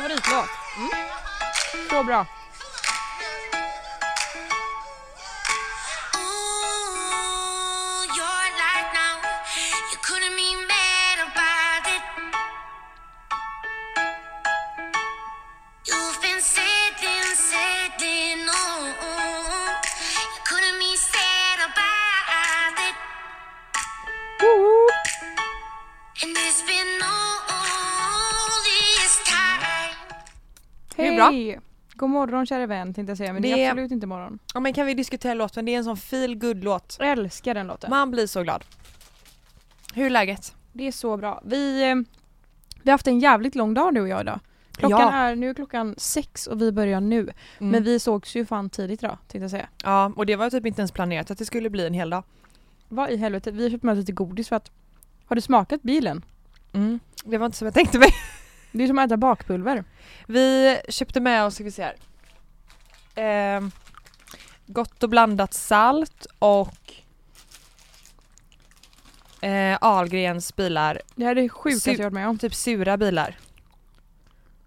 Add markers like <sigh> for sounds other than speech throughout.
favoritlåt. Mm. Så bra. Det är! God morgon kära vän tänkte jag säga men det, Det- är absolut inte morgon. Ja men kan vi diskutera låten? Det är en sån feel good låt Jag älskar den låten. Man blir så glad. Hur är läget? Det är så bra. Vi, eh, vi har haft en jävligt lång dag du och jag idag. Klockan Ja. är, nu är klockan sex och vi börjar nu. Mm. Men vi sågs ju fan tidigt idag tänkte jag säga. Ja och det var typ inte ens planerat att det skulle bli en hel dag. Vad i helvete, vi har köpt med oss lite godis för att Har du smakat bilen? Mm. Det var inte som jag tänkte mig. Det är som att äta bakpulver. Vi köpte med oss, ska vi se här. Ehm, gott och blandat salt och eh, Ahlgrens bilar, Det här är det sjukaste jag varit med om. typ sura bilar.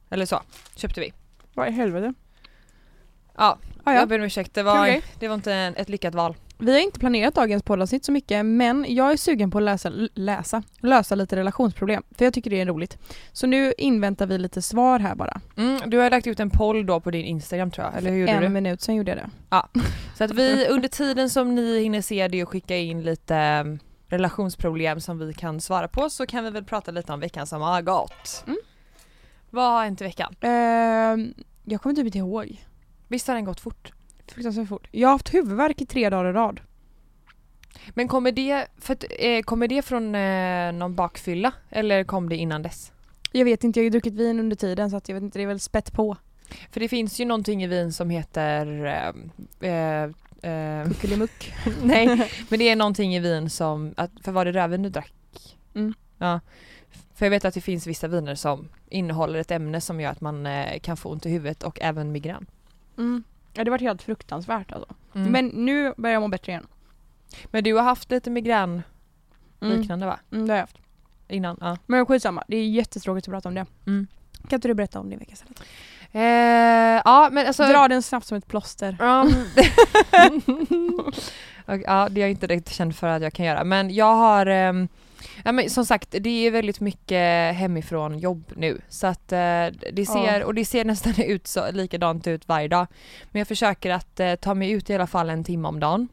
Eller så, köpte vi. Vad i helvete? Ja, Ah, jag ja. ber om ursäkt, det var, Okej. det var inte en, ett lyckat val. Vi har inte planerat dagens poddavsnitt så mycket men jag är sugen på att läsa, läsa, lösa lite relationsproblem för jag tycker det är roligt. Så nu inväntar vi lite svar här bara. Mm, du har lagt ut en poll då på din Instagram tror jag, eller hur gjorde en du? minut sen gjorde jag det. <laughs> Så att vi under tiden som ni hinner se det och skicka in lite eh, relationsproblem som vi kan svara på så kan vi väl prata lite om veckan som har gått. Mm. Vad har hänt i veckan? Ehm, jag kommer typ inte ihåg. Visst har den gått fort? Fruktansvärt fort. Jag har haft huvudvärk i tre dagar i rad. Men kommer det, för att, eh, kommer det från eh, någon bakfylla eller kom det innan dess? Jag vet inte, jag har ju druckit vin under tiden så att jag vet inte, det är väl spett på. För det finns ju någonting i vin som heter eh, eh, eh, Kuckelimuck. <laughs> Nej, <laughs> men det är någonting i vin som, att, för var det rödvin du drack? Mm. Ja. För jag vet att det finns vissa viner som innehåller ett ämne som gör att man eh, kan få ont i huvudet och även migrän. Mm. Ja det var helt fruktansvärt alltså. Mm. Men nu börjar jag må bättre igen. Men du har haft lite migrän Mm. liknande va? Mm, det har jag haft. Innan? Ja. Men skitsamma, det är jättetråkigt att prata om det. Mm. Kan inte du berätta om din vecka istället? Eh, ja men alltså... Dra den snabbt som ett plåster. Um, <laughs> <laughs> och, ja, det är jag inte direkt känd för att jag kan göra. Men jag har, ehm, ja, men som sagt, det är väldigt mycket hemifrån jobb nu. Så att eh, det ser, Ja. och det ser <laughs> nästan ut så, likadant ut varje dag. Men jag försöker att eh, ta mig ut i alla fall en timme om dagen.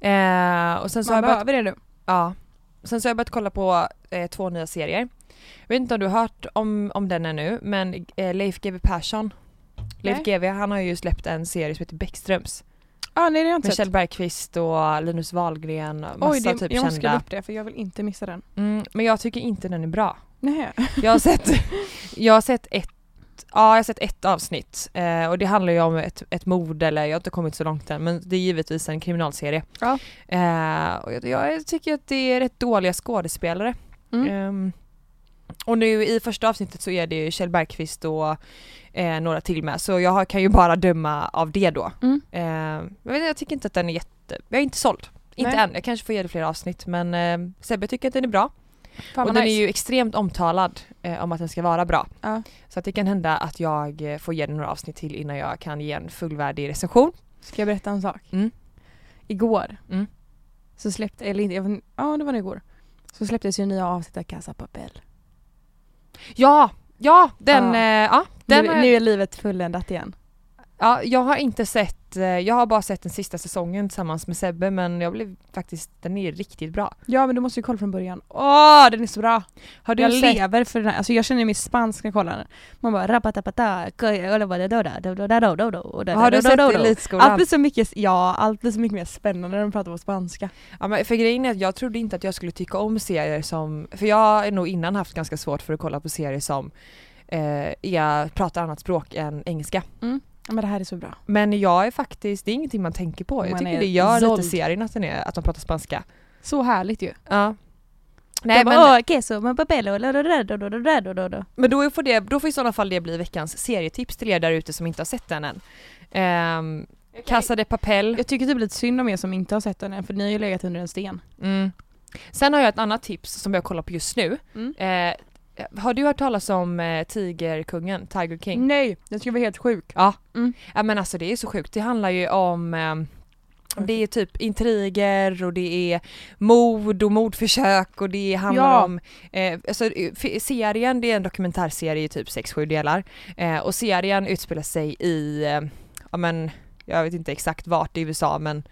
Eh, och sen så har Man jag börjat, behöver det nu. ja, sen så har jag börjat kolla på eh, två nya serier. Jag vet inte om du har hört om, om den ännu, men eh, Leif GW Persson Leif. GW han har ju släppt en serie som heter Bäckströms. Ah, nej det har jag inte Med. Kjell Bergqvist och Linus Wahlgren och massa Oj, det, typ jag måste skriva kända. upp det för jag vill inte missa den. Mm, men jag tycker inte den är bra. Nej. <laughs> Jag har sett, jag har sett ett Ja, jag har sett ett avsnitt eh, och det handlar ju om ett, ett mord eller jag har inte kommit så långt än men det är givetvis en kriminalserie. Ja. Eh, och jag, jag tycker att det är rätt dåliga skådespelare. Mm. Ehm, och nu i första avsnittet så är det ju Kjell Bergqvist och eh, några till med så jag har, kan ju bara döma av det då. Mm. Eh, inte, jag tycker inte att den är jätte, jag är inte såld. Inte Nej. än, jag kanske får ge det fler avsnitt men eh, Sebbe tycker att den är bra. Fan och den nice. är ju extremt omtalad eh, om att den ska vara bra. Ja. Så att det kan hända att jag eh, får ge den några avsnitt till innan jag kan ge en fullvärdig recension. Ska jag berätta en sak? Mm. Igår Mm. så släppte, eller inte, ja det var nog igår. Så släpptes ju nya avsnitt av Casa Papel. Ja, ja den, Ja. eh, ja, den nu, har- nu är livet fulländat igen. Ja, jag har inte sett, eh, jag har bara sett den sista säsongen tillsammans med Sebbe men jag blev faktiskt, den är riktigt bra. Ja men du måste ju kolla från början. Åh den är så bra! Har du jag sett? lever för den här, alltså jag känner mig spansk när jag kollar den. Man bara rapatapata, Har du sett Elitskolan? Allt blir så mycket, ja allt blir så mycket mer spännande när de pratar på spanska. Ja, men för grejen är att jag trodde inte att jag skulle tycka om serier som, för jag har nog innan haft ganska svårt för att kolla på serier som eh, är, pratar annat språk än engelska. Ja, men det här är så bra. Men jag är faktiskt, det är ingenting man tänker på. Man jag tycker det gör zold. lite serien att, är, att de pratar spanska. Så härligt ju. Ja. Nej, men, men då får, det, då får i sådana fall det bli veckans serietips till er där ute som inte har sett den än. Ehm, um, okay. Casa de Papel. Jag tycker det typ lite synd om er som inte har sett den än för ni har ju legat under en sten. Mm. Sen har jag ett annat tips som jag kollar på just nu. Mm. Eh, har du hört talas om eh, Tigerkungen, Tiger King? Nej, den ska vara helt sjuk. Ja. Mm. ja men alltså det är så sjukt. Det handlar ju om eh, det är typ intriger och det är mord och mordförsök och det handlar Ja. om, eh, alltså f- serien det är en dokumentärserie i typ 6-7 delar eh, och serien utspelar sig i, eh, ja men jag vet inte exakt vart i USA men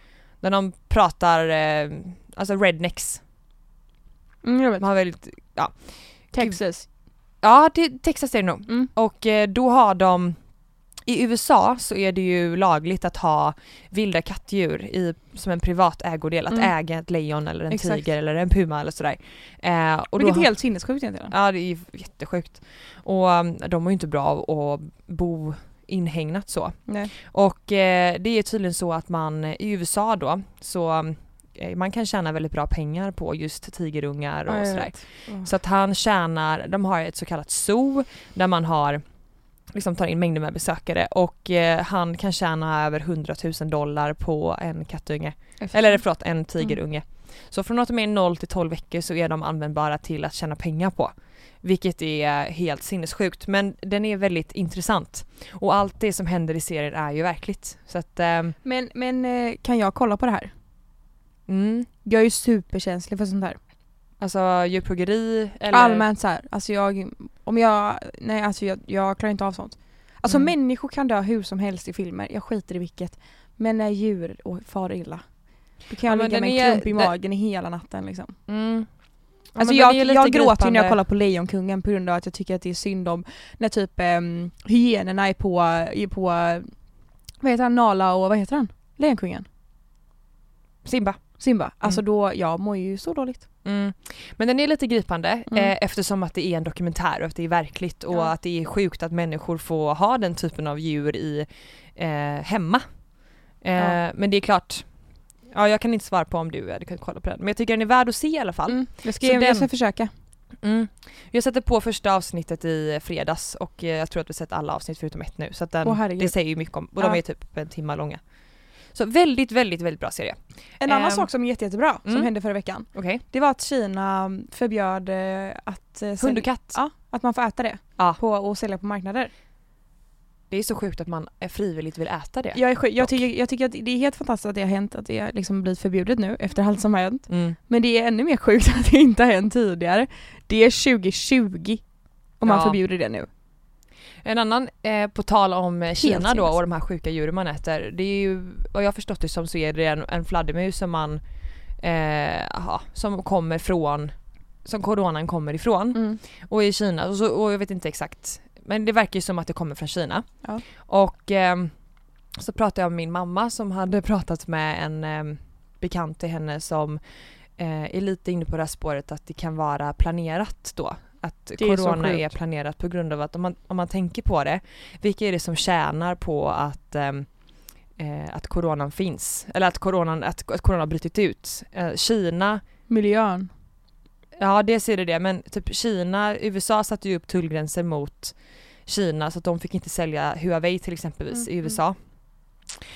när de pratar, eh, alltså rednecks, Mm, jag vet. de har väldigt, Texas. ja det, Texas är det nog. Mm. Och eh, då har de i USA så är det ju lagligt att ha vilda kattdjur i, som en privat ägodel, att Mm. äga ett lejon eller en Exakt. tiger eller en puma eller sådär. Eh, och då Vilket är har- helt sinnessjukt egentligen. Ja det är ju jättesjukt. Och um, de är ju inte bra att bo inhägnat så. Nej. Och eh, det är tydligen så att man i USA då så eh, man kan tjäna väldigt bra pengar på just tigerungar och Ja, sådär. Åh. Så att han tjänar, de har ett så kallat zoo där man har liksom tar in mängder med besökare och eh, han kan tjäna över 100 000 dollar på en kattunge. Eller förlåt, en tigerunge. Så från att de är 0 till 12 veckor så är de användbara till att tjäna pengar på. Vilket är helt sinnessjukt men den är väldigt intressant. Och allt det som händer i serien är ju verkligt. Så att, ehm, Men, men eh, kan jag kolla på det här? Mm, Jag är ju superkänslig för sånt här. alltså djurplågeri eller... Allmänt så här. alltså jag, om jag, nej alltså jag, jag klarar inte av sånt. Alltså Mm. människor kan dö hur som helst i filmer, jag skiter i vilket. Men när djur och far illa, då kan Ja, jag men ligga den med en klump i den- magen i hela natten liksom. Mm. Ja, Alltså jag, den jag gråter när jag kollar på Lejonkungen på grund av att jag tycker att det är synd om när typ um, hyenorna är på, är på, vad heter han, Nala och vad heter han? Lejonkungen? Simba. Simba. Alltså Mm. då, jag mår ju så dåligt. Mm. Men den är lite gripande Mm. eh, eftersom att det är en dokumentär och att det är verkligt och Ja. att det är sjukt att människor får ha den typen av djur i eh, hemma. Eh, Ja. Men det är klart, ja jag kan inte svara på om du hade kunnat kolla på den men jag tycker den är värd att se i alla fall. Mm. Jag, ska, jag den- ska försöka. Mm. Jag satte på första avsnittet i fredags och eh, jag tror att vi sett alla avsnitt förutom ett nu så att den, herregud. det säger ju mycket om och Ja. de är typ en timme långa. Så väldigt, väldigt, väldigt bra serie. En annan Ehm. sak som är jätte, jättebra, som Mm. hände förra veckan, Okej. det var att Kina förbjöd eh, att, eh, Hund och katt. ja, att man får äta det Ja. på, och sälja på marknader. Det är så sjukt att man eh, frivilligt vill äta det. Jag, är, jag, tycker, jag tycker att det är helt fantastiskt att det har hänt, att det har liksom blivit förbjudet nu efter allt som har hänt. Mm. Men det är ännu mer sjukt <laughs> att det inte har hänt tidigare. Det är 2020 och man Ja. förbjuder det nu. En annan, eh, på tal om eh, Kina då och de här sjuka djuren man äter. Det är ju, vad jag förstått det som så är det en, en fladdermus som man, eh, aha, som kommer från, som coronan kommer ifrån. Mm. Och i Kina, och, så, och jag vet inte exakt, men det verkar ju som att det kommer från Kina. Ja. Och ehm, så pratade jag med min mamma som hade <laughs> pratat med en ehm, bekant till henne som eh, är lite inne på det här spåret att det kan vara planerat då. Att Det är corona är, sjukt. planerat på grund av att om man, om man tänker på det, vilka är det som tjänar på att ehm, eh, att coronan finns, eller att coronan, att, att corona har brutit ut. Eh, Kina, Miljön. Ja, det ser det det, men typ Kina, USA satte ju upp tullgränser mot Kina så att de fick inte sälja Huawei till exempelvis Mm, i USA.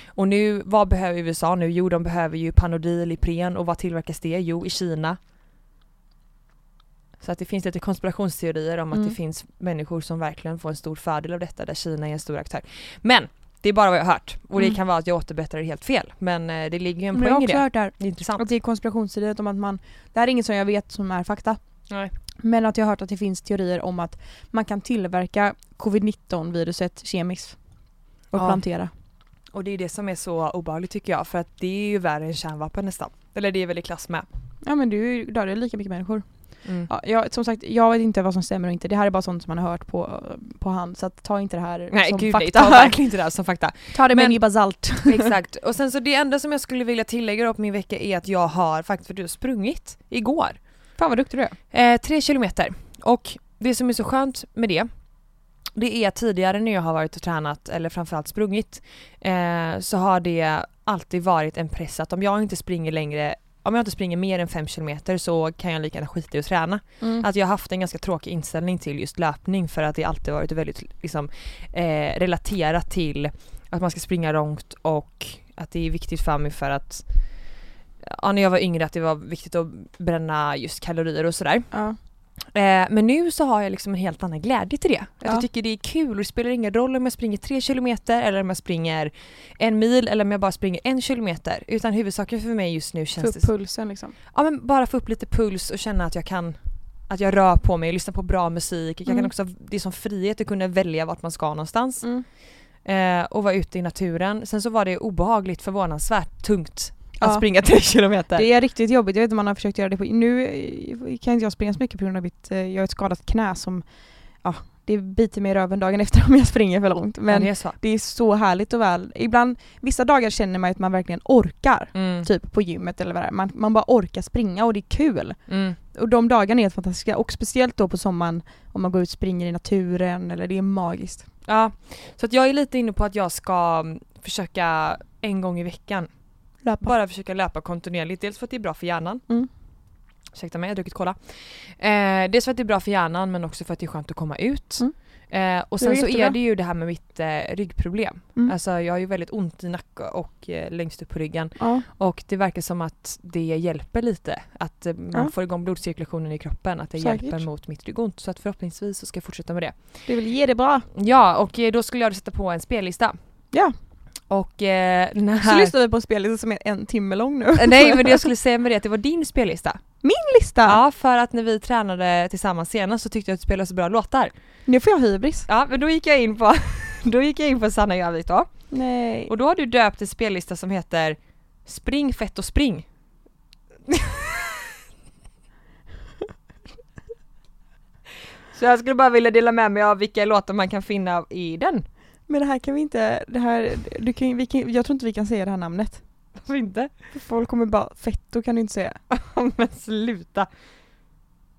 Och nu, vad behöver USA nu? Jo, de behöver ju Panodil, Ipren och vad tillverkas det? Jo, i Kina. Så att det finns lite konspirationsteorier om att Mm. det finns människor som verkligen får en stor fördel av detta där Kina är en stor aktör. Men det är bara vad jag har hört och det Mm. kan vara att jag återberättar det helt fel men eh, det ligger ju en Men jag har poäng i också det. hört det här, Det är intressant. att det är konspirationsteorier om att man, det här är inget som jag vet som är fakta. Nej. Men att jag har hört att det finns teorier om att man kan tillverka covid-19 viruset kemiskt och Ja. plantera. Och det är det som är så obehagligt tycker jag för att det är ju värre än kärnvapen nästan. Eller det är väl i klass med. Ja men du dödar ju lika mycket människor. Mm. Ja, jag, som sagt, jag vet inte vad som stämmer och inte. Det här är bara sånt som man har hört på, på hand. Så att ta inte det här Nej som gud nej, fakta. ta verkligen inte det här som fakta. ta det med en nypa salt. <laughs> Exakt. <laughs> Och sen så det enda som jag skulle vilja tillägga då på min vecka är att jag har faktiskt för du har sprungit igår. Fan vad duktig du är. Eh, tre kilometer. Och det som är så skönt med det det är tidigare när jag har varit och tränat eller framförallt sprungit eh, så har det alltid varit en press att om jag inte springer längre om jag inte springer mer än 5 kilometer så kan jag lika gärna skita i att träna. Mm. Att jag har haft en ganska tråkig inställning till just löpning för att det alltid varit väldigt liksom, eh, relaterat till att man ska springa långt och att det är viktigt för mig för att ja, när jag var yngre att det var viktigt att bränna just kalorier och sådär. Ja. Eh, men nu så har jag liksom en helt annan glädje till det. Ja. Jag tycker det är kul och det spelar ingen roll om jag springer tre kilometer eller om jag springer en mil eller om jag bara springer en kilometer. Utan huvudsaken för mig just nu Få känns upp det pulsen liksom. ja, men bara få upp lite puls och känna att jag kan att jag rör på mig lyssnar på bra musik. Jag Mm. kan också, det är som frihet att kunna välja vart man ska någonstans Mm. eh, och vara ute i naturen. Sen så var det obehagligt förvånansvärt tungt att Ja. springa tre <laughs> kilometer. Det är riktigt jobbigt, jag vet inte om man har försökt göra det på... Nu eh, kan inte jag springa så mycket på grund av mitt... eh, Jag har ett skadat knä som... Ja, det biter mig i röven dagen <laughs> efter om jag springer för långt. Men ja, det är så. det är så härligt och väl. Ibland, vissa dagar känner man att man verkligen orkar. Mm. Typ på gymmet eller vad det är. Man, man bara orkar springa och det är kul. Mm. Och de dagarna är helt fantastiska och speciellt då på sommaren om man går ut och springer i naturen eller det är magiskt. Ja, så att jag är lite inne på att jag ska mm, försöka en gång i veckan Löpa. bara försöka löpa kontinuerligt. Dels för att det är bra för hjärnan. Mm. Ursäkta mig, jag har druckit cola. Eh, dels för att det är bra för hjärnan men också för att det är skönt att komma ut. Mm. Eh, och sen så jättebra. är det ju det här med mitt eh, ryggproblem. Mm. Alltså jag har ju väldigt ont i nacke och eh, längst upp på ryggen. Ja. Och det verkar som att det hjälper lite. Att eh, man Ja. får igång blodcirkulationen i kroppen. Att det Säkert. hjälper mot mitt ryggont. Så att förhoppningsvis så ska jag fortsätta med det. Det vill ge det bra. Ja, och eh, då skulle jag sätta på en spellista. Ja. Och eh, den Så här... lyssnar vi på en spellista som är en timme lång nu. Eh, Nej men det jag skulle säga med det att det var din spellista. lista! Ja för att när vi tränade tillsammans senast så tyckte jag att du spelade så bra låtar. Nu får jag hybris. Ja men då gick jag in på, <laughs> då gick jag in på Sanna Jövik då. Nej. Och då har du döpt en spellista som heter Spring fett och spring. <laughs> Så jag skulle bara vilja dela med mig av vilka låtar man kan finna i den. Men det här kan vi inte, det här, du kan, vi kan, jag tror inte vi kan säga det här namnet. Varför inte? Folk kommer bara, fetto kan du inte säga. <laughs> Men sluta.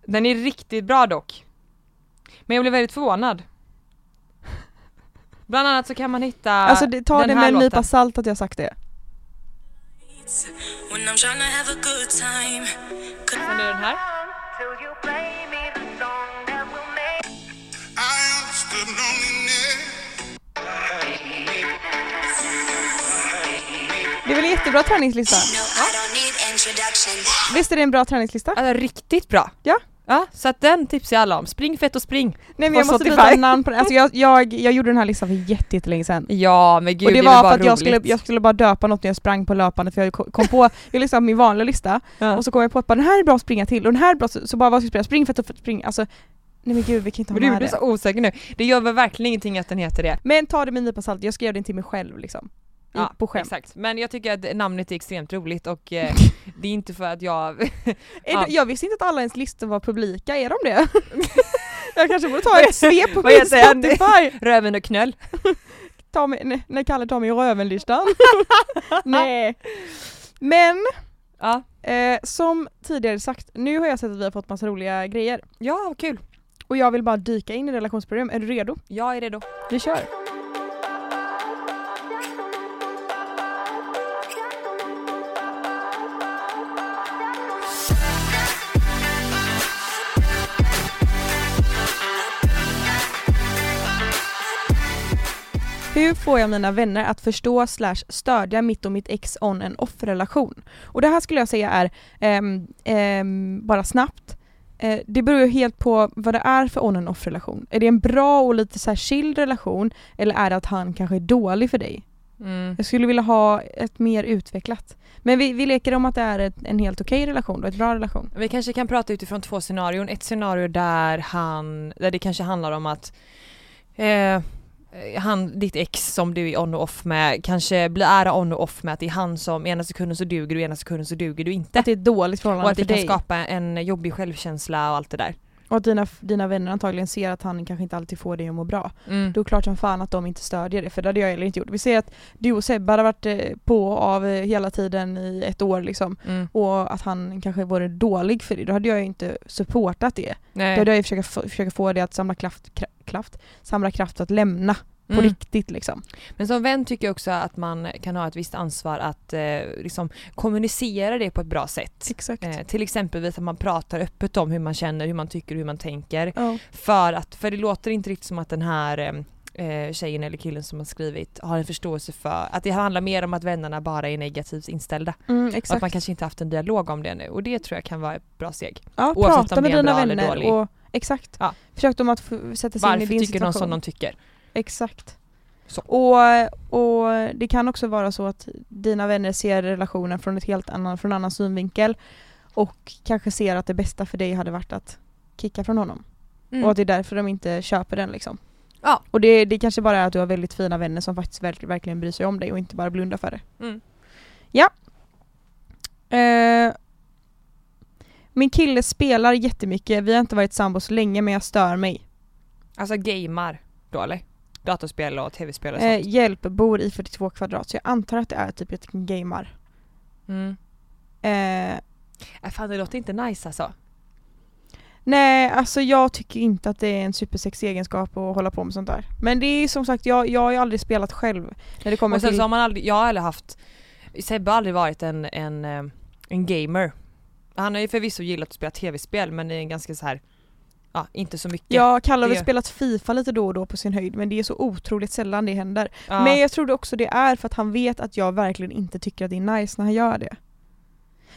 Den är riktigt bra dock. Men jag blev väldigt förvånad. Bland annat så kan man hitta alltså det, ta den det här med en nypa salt att jag sagt det. When I'm trying to have a good time. Sen är den här. Det är väl en jättebra träningslista? Visst är det en bra träningslista? Alltså riktigt bra. Ja. Ja, så att den tipsar jag alla om. Spring fett och spring. Nej men jag måste byta namn på den. Alltså jag, jag, jag gjorde den här listan för jätte- jättelänge sedan. Ja men gud och det är var för bara att jag skulle, jag skulle bara döpa något när jag sprang på löpande för jag kom på, jag lyssnade på min vanliga lista ja. och så kom jag på att bara, den här är bra att springa till och den här är bra, så, så bara vad ska jag springa? Spring för att springa, alltså nej men gud vi kan inte ha Men du med det. så osäker nu. Det gör väl verkligen ingenting att den heter det. Men ta det med en nypa salt, jag skrev den till mig själv liksom. Ja, på skämt. exakt. Men jag tycker att namnet är extremt roligt och eh, <laughs> det är inte för att jag... <laughs> Ja. jag visste inte att alla ens listor var publika, är de det? <laughs> jag kanske borde ta ett svep på min? Spotify! Röven och knöll. Ta mig, nej, Kalle tar mig i röven-listan. nej. Men Ja. eh, som tidigare sagt, nu har jag sett att vi har fått massa roliga grejer. Ja, kul. Och jag vill bara dyka in i relationsproblem. Är du redo? Jag är redo. Vi kör! Hur får jag mina vänner att förstå slash stödja mitt och mitt ex on en off relation? Och det här skulle jag säga är ehm, ehm, bara snabbt. Eh, det beror ju helt på vad det är för on and off relation. Är det en bra och lite så här chill relation eller är det att han kanske är dålig för dig? Mm. Jag skulle vilja ha ett mer utvecklat. Men vi, vi leker om att det är ett, en helt okej relation då, ett bra relation. Vi kanske kan prata utifrån två scenarion. Ett scenario där han, där det kanske handlar om att eh, han, ditt ex som du är on och off med kanske blir ära on och off med att det är han som ena sekunden så duger du, ena sekunden så duger du inte. Att det är ett dåligt Och förhållande att det för kan dig. skapa en jobbig självkänsla och allt det där. Och att dina, dina vänner antagligen ser att han kanske inte alltid får dig att må bra. Mm. Då är det klart som fan att de inte stödjer det, för det hade jag heller inte gjort. Vi säger att du och Sebbe hade varit eh, på och av eh, hela tiden i ett år liksom. Mm. Och att han kanske vore dålig för dig, då hade jag ju inte supportat det. Nej. Då hade jag ju försökt, få- det att samla kraft, kra- kraft, samla kraft att lämna på Mm. riktigt liksom. Men som vän tycker jag också att man kan ha ett visst ansvar att eh, liksom kommunicera det på ett bra sätt. Exakt. Eh, till exempelvis att man pratar öppet om hur man känner, hur man tycker, hur man tänker. Ja. För att, för det låter inte riktigt som att den här eh, tjejen eller killen som har skrivit har en förståelse för att det handlar mer om att vännerna bara är negativt inställda. Mm, Och att man kanske inte haft en dialog om det nu och det tror jag kan vara ett bra steg. Ja, Oavsett prata om med det är en dina bra eller vänner dålig. och Exakt. Ja. Försök de att sätta sig in i Varför din tycker de situation. som de tycker? Exakt. Så. Och, och det kan också vara så att dina vänner ser relationen från ett helt annan, från en annan synvinkel och kanske ser att det bästa för dig hade varit att kicka från honom. Och att det är därför de inte köper den liksom. Ja. Och det, det kanske bara är att du har väldigt fina vänner som faktiskt verk, verkligen bryr sig om dig och inte bara blundar för det. Mm. Eh, min kille spelar jättemycket, vi har inte varit sambos länge men jag stör mig. Alltså gamar då eller? Datorspel och tv-spel och Eh, sånt. hjälp, bor i 42 kvadrat så jag antar att det är typ ett gamar. Mm. Eh, Äh, fan det låter inte nice alltså. nej, alltså jag tycker inte att det är en supersexig egenskap att hålla på med sånt där. Men det är som sagt, jag, jag har ju aldrig spelat själv. När det kommer Och sen till... så har man aldrig, jag har aldrig haft, Sebbe har aldrig varit en, en, eh, en gamer. Han har ju förvisso gillat att spela tv-spel men det är en ganska så här ja inte så mycket. Jag Kalle har väl spelat Fifa lite då och då på sin höjd men det är så otroligt sällan det händer. Ja. Men jag trodde också det är för att han vet att jag verkligen inte tycker att det är nice när han gör det.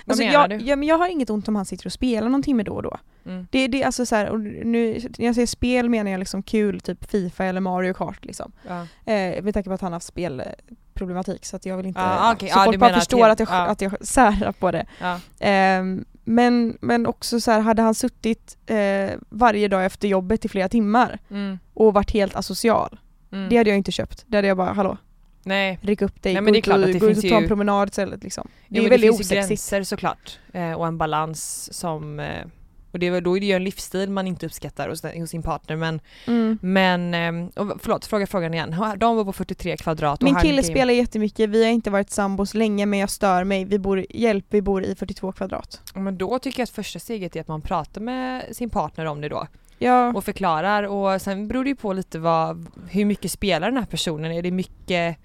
Alltså menar jag, du? Ja, men jag har inget ont om han sitter och spelar någon timme då och då. Mm. Det, det är alltså så här, och nu, när jag säger spel menar jag liksom kul, typ Fifa eller Mario Kart liksom. Ja. Eh, med tanke på att han har haft spelproblematik så att jag vill inte... Ah, okej. Så Ja, folk bara förstår att jag, att jag särar på det. Ja. Ehm, men, men också så här, hade han suttit eh, varje dag efter jobbet i flera timmar Mm. och varit helt asocial, Mm. det hade jag inte köpt. Det hade jag bara, hallå, Nej. ryck upp dig, Nej, men det är klart att det gå ut och ta en ju- promenad istället liksom. Det Jo, är väldigt det finns osexigt. gränser såklart eh, och en balans som eh, och det, är väl- då är det ju en livsstil man inte uppskattar hos, hos sin partner men, Mm. men eh, och förlåt, fråga frågan igen. De bor på 43 kvadrat och Min kille spelar jättemycket, vi har inte varit sambos länge men jag stör mig, vi bor, hjälp, vi bor i 42 kvadrat. Men då tycker jag att första steget är att man pratar med sin partner om det då Ja, och förklarar och sen beror det ju på lite vad, hur mycket spelar den här personen? Är det mycket,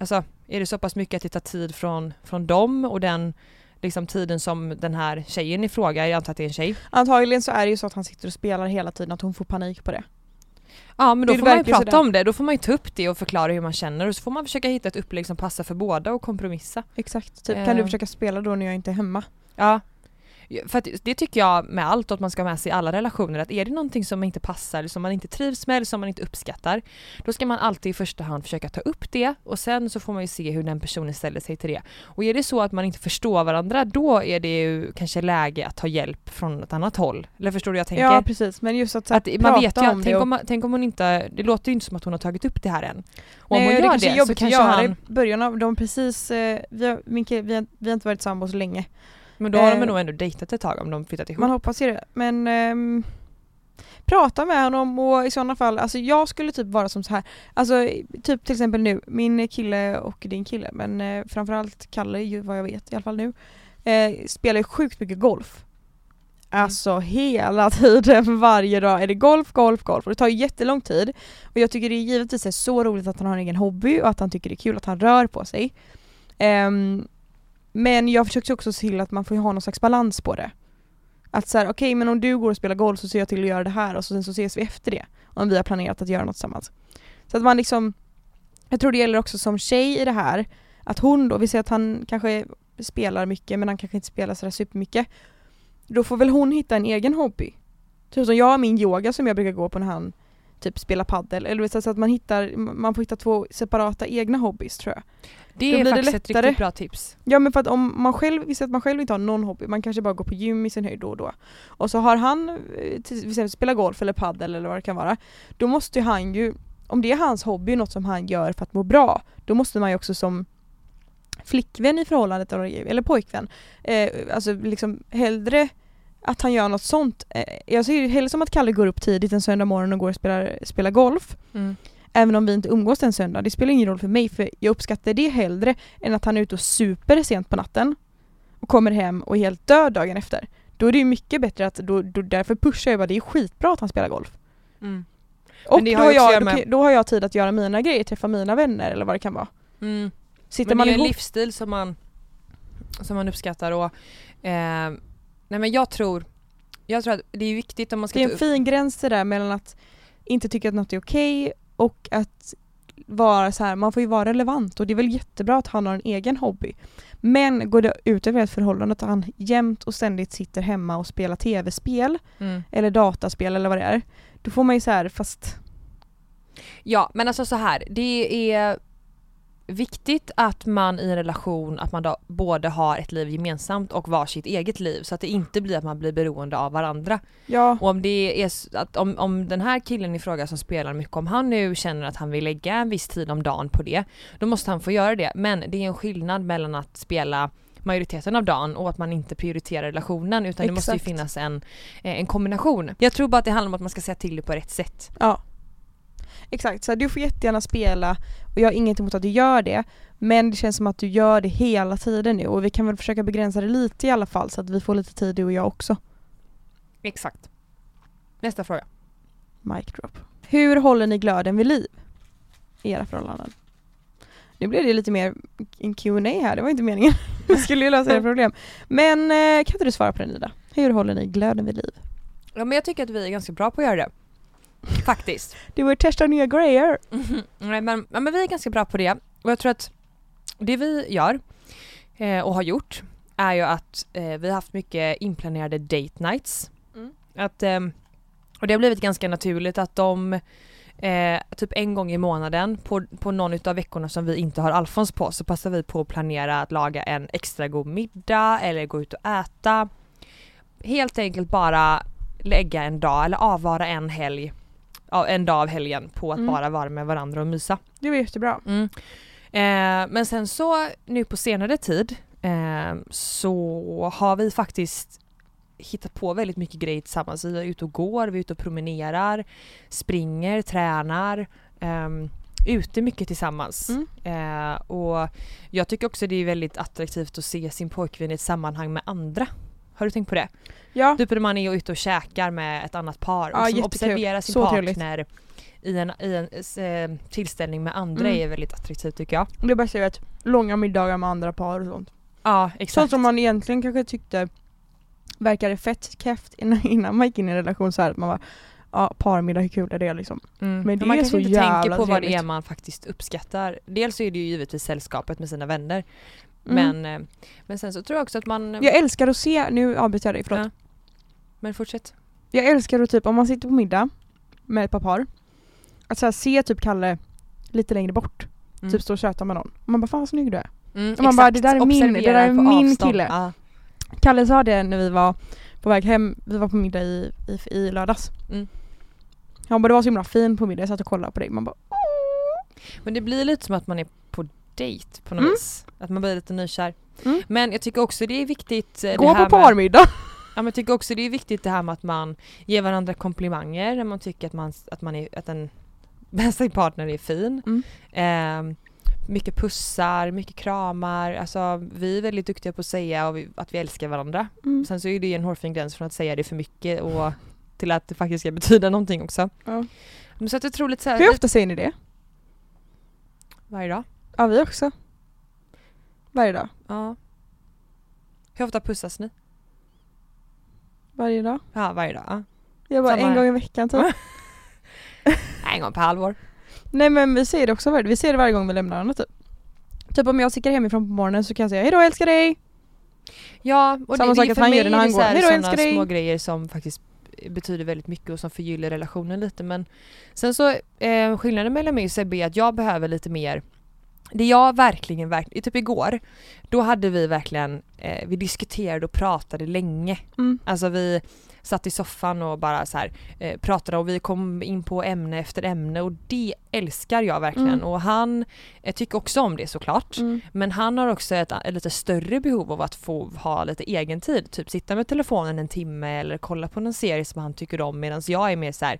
alltså är det så pass mycket att det tar tid från, från dem och den liksom tiden som den här tjejen i fråga, jag antar att det är en tjej, antagligen så är det ju så att han sitter och spelar hela tiden, att hon får panik på det. Ja men då Det får man ju prata sådär. om det, då får man ju ta upp det och förklara hur man känner och så får man försöka hitta ett upplägg som passar för båda och kompromissa. Exakt, typ Eh. kan du försöka spela då när jag inte är hemma? Ja. För att det tycker jag med allt, att man ska ha med sig i alla relationer, att är det någonting som inte passar, eller som man inte trivs med eller som man inte uppskattar, då ska man alltid i första hand försöka ta upp det och sen så får man ju se hur den personen ställer sig till det. Och är det så att man inte förstår varandra, då är det ju kanske läge att ta hjälp från ett annat håll. Eller förstår du hur jag tänker? Ja precis, men just att, så Att man vet ju om det tänk om, tänk om hon inte, det låter ju inte som att hon har tagit upp det här än. Och om Nej, hon det gör är det, så kanske han, i början av, de precis, eh, vi, har, min kille, vi, har, vi har inte varit sambos länge. Men då har de eh, nog ändå dejtat ett tag om de flyttat ihop. Man hoppas ju det, men ehm, prata med honom och i sådana fall, alltså jag skulle typ vara som så här, alltså typ till exempel nu, min kille och din kille, men eh, framförallt Kalle ju vad jag vet i alla fall nu, eh, spelar ju sjukt mycket golf. Alltså hela <laughs> tiden, varje dag är det golf, golf, golf och det tar ju jättelång tid. Och jag tycker det är givetvis är så roligt att han har en egen hobby och att han tycker det är kul att han rör på sig. Ehm, men jag försökte också se till att man får ha någon slags balans på det. Att så här, okej men om du går och spelar golf så ser jag till att göra det här och så sen så ses vi efter det. Om vi har planerat att göra något tillsammans. Så att man liksom, jag tror det gäller också som tjej i det här, att hon då, vi säger att han kanske spelar mycket men han kanske inte spelar sådär supermycket. Då får väl hon hitta en egen hobby. Typ som jag har min yoga som jag brukar gå på när han typ spelar paddel eller så så att man hittar, man får hitta två separata egna hobbys tror jag. det då är blir det faktiskt ett riktigt bra tips. Ja men för att om man själv, vi att man själv inte har någon hobby, man kanske bara går på gym i sin höjd då och då. Och så har han, eh, till säger spela golf eller paddel eller vad det kan vara. Då måste han ju, om det är hans hobby, något som han gör för att må bra, då måste man ju också som flickvän i förhållandet eller eller pojkvän, eh, alltså liksom hellre att han gör något sånt. Eh, jag ser ju hellre som att Kalle går upp tidigt en söndag morgon och går och spelar, spelar golf. Mm. Även om vi inte umgås den söndag. Det spelar ingen roll för mig för jag uppskattar det hellre än att han är ute och super sent på natten och kommer hem och är helt död dagen efter. Då är det ju mycket bättre att, då, då, därför pushar jag bara, det är skitbra att han spelar golf. Mm. Och då har jag, då, då har jag tid att göra mina grejer, träffa mina vänner eller vad det kan vara. Mm. Sitter Men man det är en ihop, livsstil som man, som man uppskattar och eh, nej men jag tror, jag tror att det är viktigt om man ska det är en fin gräns det där mellan att inte tycka att något är okej och att vara så här, man får ju vara relevant och det är väl jättebra att han har en egen hobby. Men går det ut över ett förhållande att han jämt och ständigt sitter hemma och spelar tv-spel Mm. eller dataspel eller vad det är. Då får man ju så här, fast Ja men alltså så här, det är viktigt att man i en relation att man då både har ett liv gemensamt och var sitt eget liv så att det inte blir att man blir beroende av varandra. ja, Och om det är att om, om den här killen i fråga som spelar mycket, om han nu känner att han vill lägga en viss tid om dagen på det, då måste han få göra det. Men det är en skillnad mellan att spela majoriteten av dagen och att man inte prioriterar relationen utan det måste ju Exakt. finnas en, eh, en kombination. Jag tror bara att det handlar om att man ska säga till det på rätt sätt. ja. Exakt, så här, du får jättegärna spela och jag har inget emot att du gör det. Men det känns som att du gör det hela tiden nu och vi kan väl försöka begränsa det lite i alla fall så att vi får lite tid du och jag också. Exakt. Nästa fråga. Mic drop. Hur håller ni glöden vid liv i era förhållanden? Nu blev det lite mer en Q&A här, det var inte meningen. <laughs> Vi skulle ju lösa era problem. Men eh, kan inte du svara på den Ida? Hur håller ni glöden vid liv? Ja men jag tycker att vi är ganska bra på att göra det. <laughs> Faktiskt. Det var testa nya grejer. Nej men, ja, men vi är ganska bra på det och jag tror att det vi gör eh, och har gjort är ju att eh, vi har haft mycket inplanerade date nights. Mm. Att, eh, och det har blivit ganska naturligt att de eh, typ en gång i månaden på, på någon utav veckorna som vi inte har Alfons på så passar vi på att planera att laga en extra god middag eller gå ut och äta. Helt enkelt bara lägga en dag eller avvara en helg ja, en dag av helgen på att Mm. bara vara med varandra och mysa. Det var jättebra. Mm. Eh, men sen så nu på senare tid eh, så har vi faktiskt hittat på väldigt mycket grejer tillsammans. Vi är ute och går, vi är ute och promenerar, springer, tränar. ehm, ute mycket tillsammans. Mm. Eh, och jag tycker också det är väldigt attraktivt att se sin pojkvän i ett sammanhang med andra. Har du tänkt på det? Ja, Typ när man är ute och käkar med ett annat par Ja, och som jättekul. observerar sin Så trevligt. partner i en, i en eh, tillställning med andra Mm. är väldigt attraktivt tycker jag. det bästa är att långa middagar med andra par och sånt. Ja exakt. Sånt som man egentligen kanske tyckte verkade fett keft innan, <laughs> innan man gick in i en relation så här att man var ja parmiddag hur kul är det liksom? mm. men det man är kanske så inte tänker på vad det är trevligt. man faktiskt uppskattar. Dels så är det ju givetvis sällskapet med sina vänner. Mm. Men, eh, men sen så tror jag också att man... Jag älskar att se, nu avbryter jag dig, förlåt. Ja. Men fortsätt. Jag älskar att typ om man sitter på middag med ett par par, att så här, se typ Kalle lite längre bort, Mm. typ stå och köta med någon. Och man bara fan vad snygg du är. Mm, man bara, det där är min- det där är min avstånd. kille. Ja. Kalle sa det när vi var på väg hem, vi var på middag i, i, i lördags. Mm. Han bara det var så himla fin på middag, jag satt och kollade på dig. Man bara Men det blir lite som att man är dejt på något Mm. vis. Att man blir lite nykär. Mm. Men jag tycker också det är viktigt eh, gå här på parmiddag! <laughs> Ja men jag tycker också det är viktigt det här med att man ger varandra komplimanger när man tycker att man, att man är, att en <laughs> bästa partner är fin. Mm. Ehm, mycket pussar, mycket kramar, alltså vi är väldigt duktiga på att säga och vi, att vi älskar varandra. Mm. Sen så är det en hårfin gräns från att säga det för mycket och till att det faktiskt ska betyda någonting också. Ja. Så att jag tror lite såhär, Hur ofta säger ni det? varje dag. Ja vi också. Varje dag. Ja. Hur ofta pussas ni? Varje dag. Ja varje dag. Ja. Jag bara Samma en här. gång i veckan typ. <laughs> En gång per halvår. Nej men vi säger det också varje Vi säger det varje gång vi lämnar varandra typ. Typ om jag sticker hemifrån på morgonen så kan jag säga hejdå älskar dig! Ja, och Samma det, sak att för han mig gör det när är han går. så här Hej då, sådana älskar dig. små grejer som faktiskt betyder väldigt mycket och som förgyller relationen lite men sen så eh, skillnaden mellan mig och Sebbe är att jag behöver lite mer det jag verkligen, verkligen, typ igår, då hade vi verkligen, eh, vi diskuterade och pratade länge. Mm. Alltså vi satt i soffan och bara så här, eh, pratade och vi kom in på ämne efter ämne och det älskar jag verkligen Mm. och han eh, tycker också om det såklart. Mm. Men han har också ett, ett lite större behov av att få ha lite egen tid. Typ sitta med telefonen en timme eller kolla på någon serie som han tycker om medan jag är mer så här.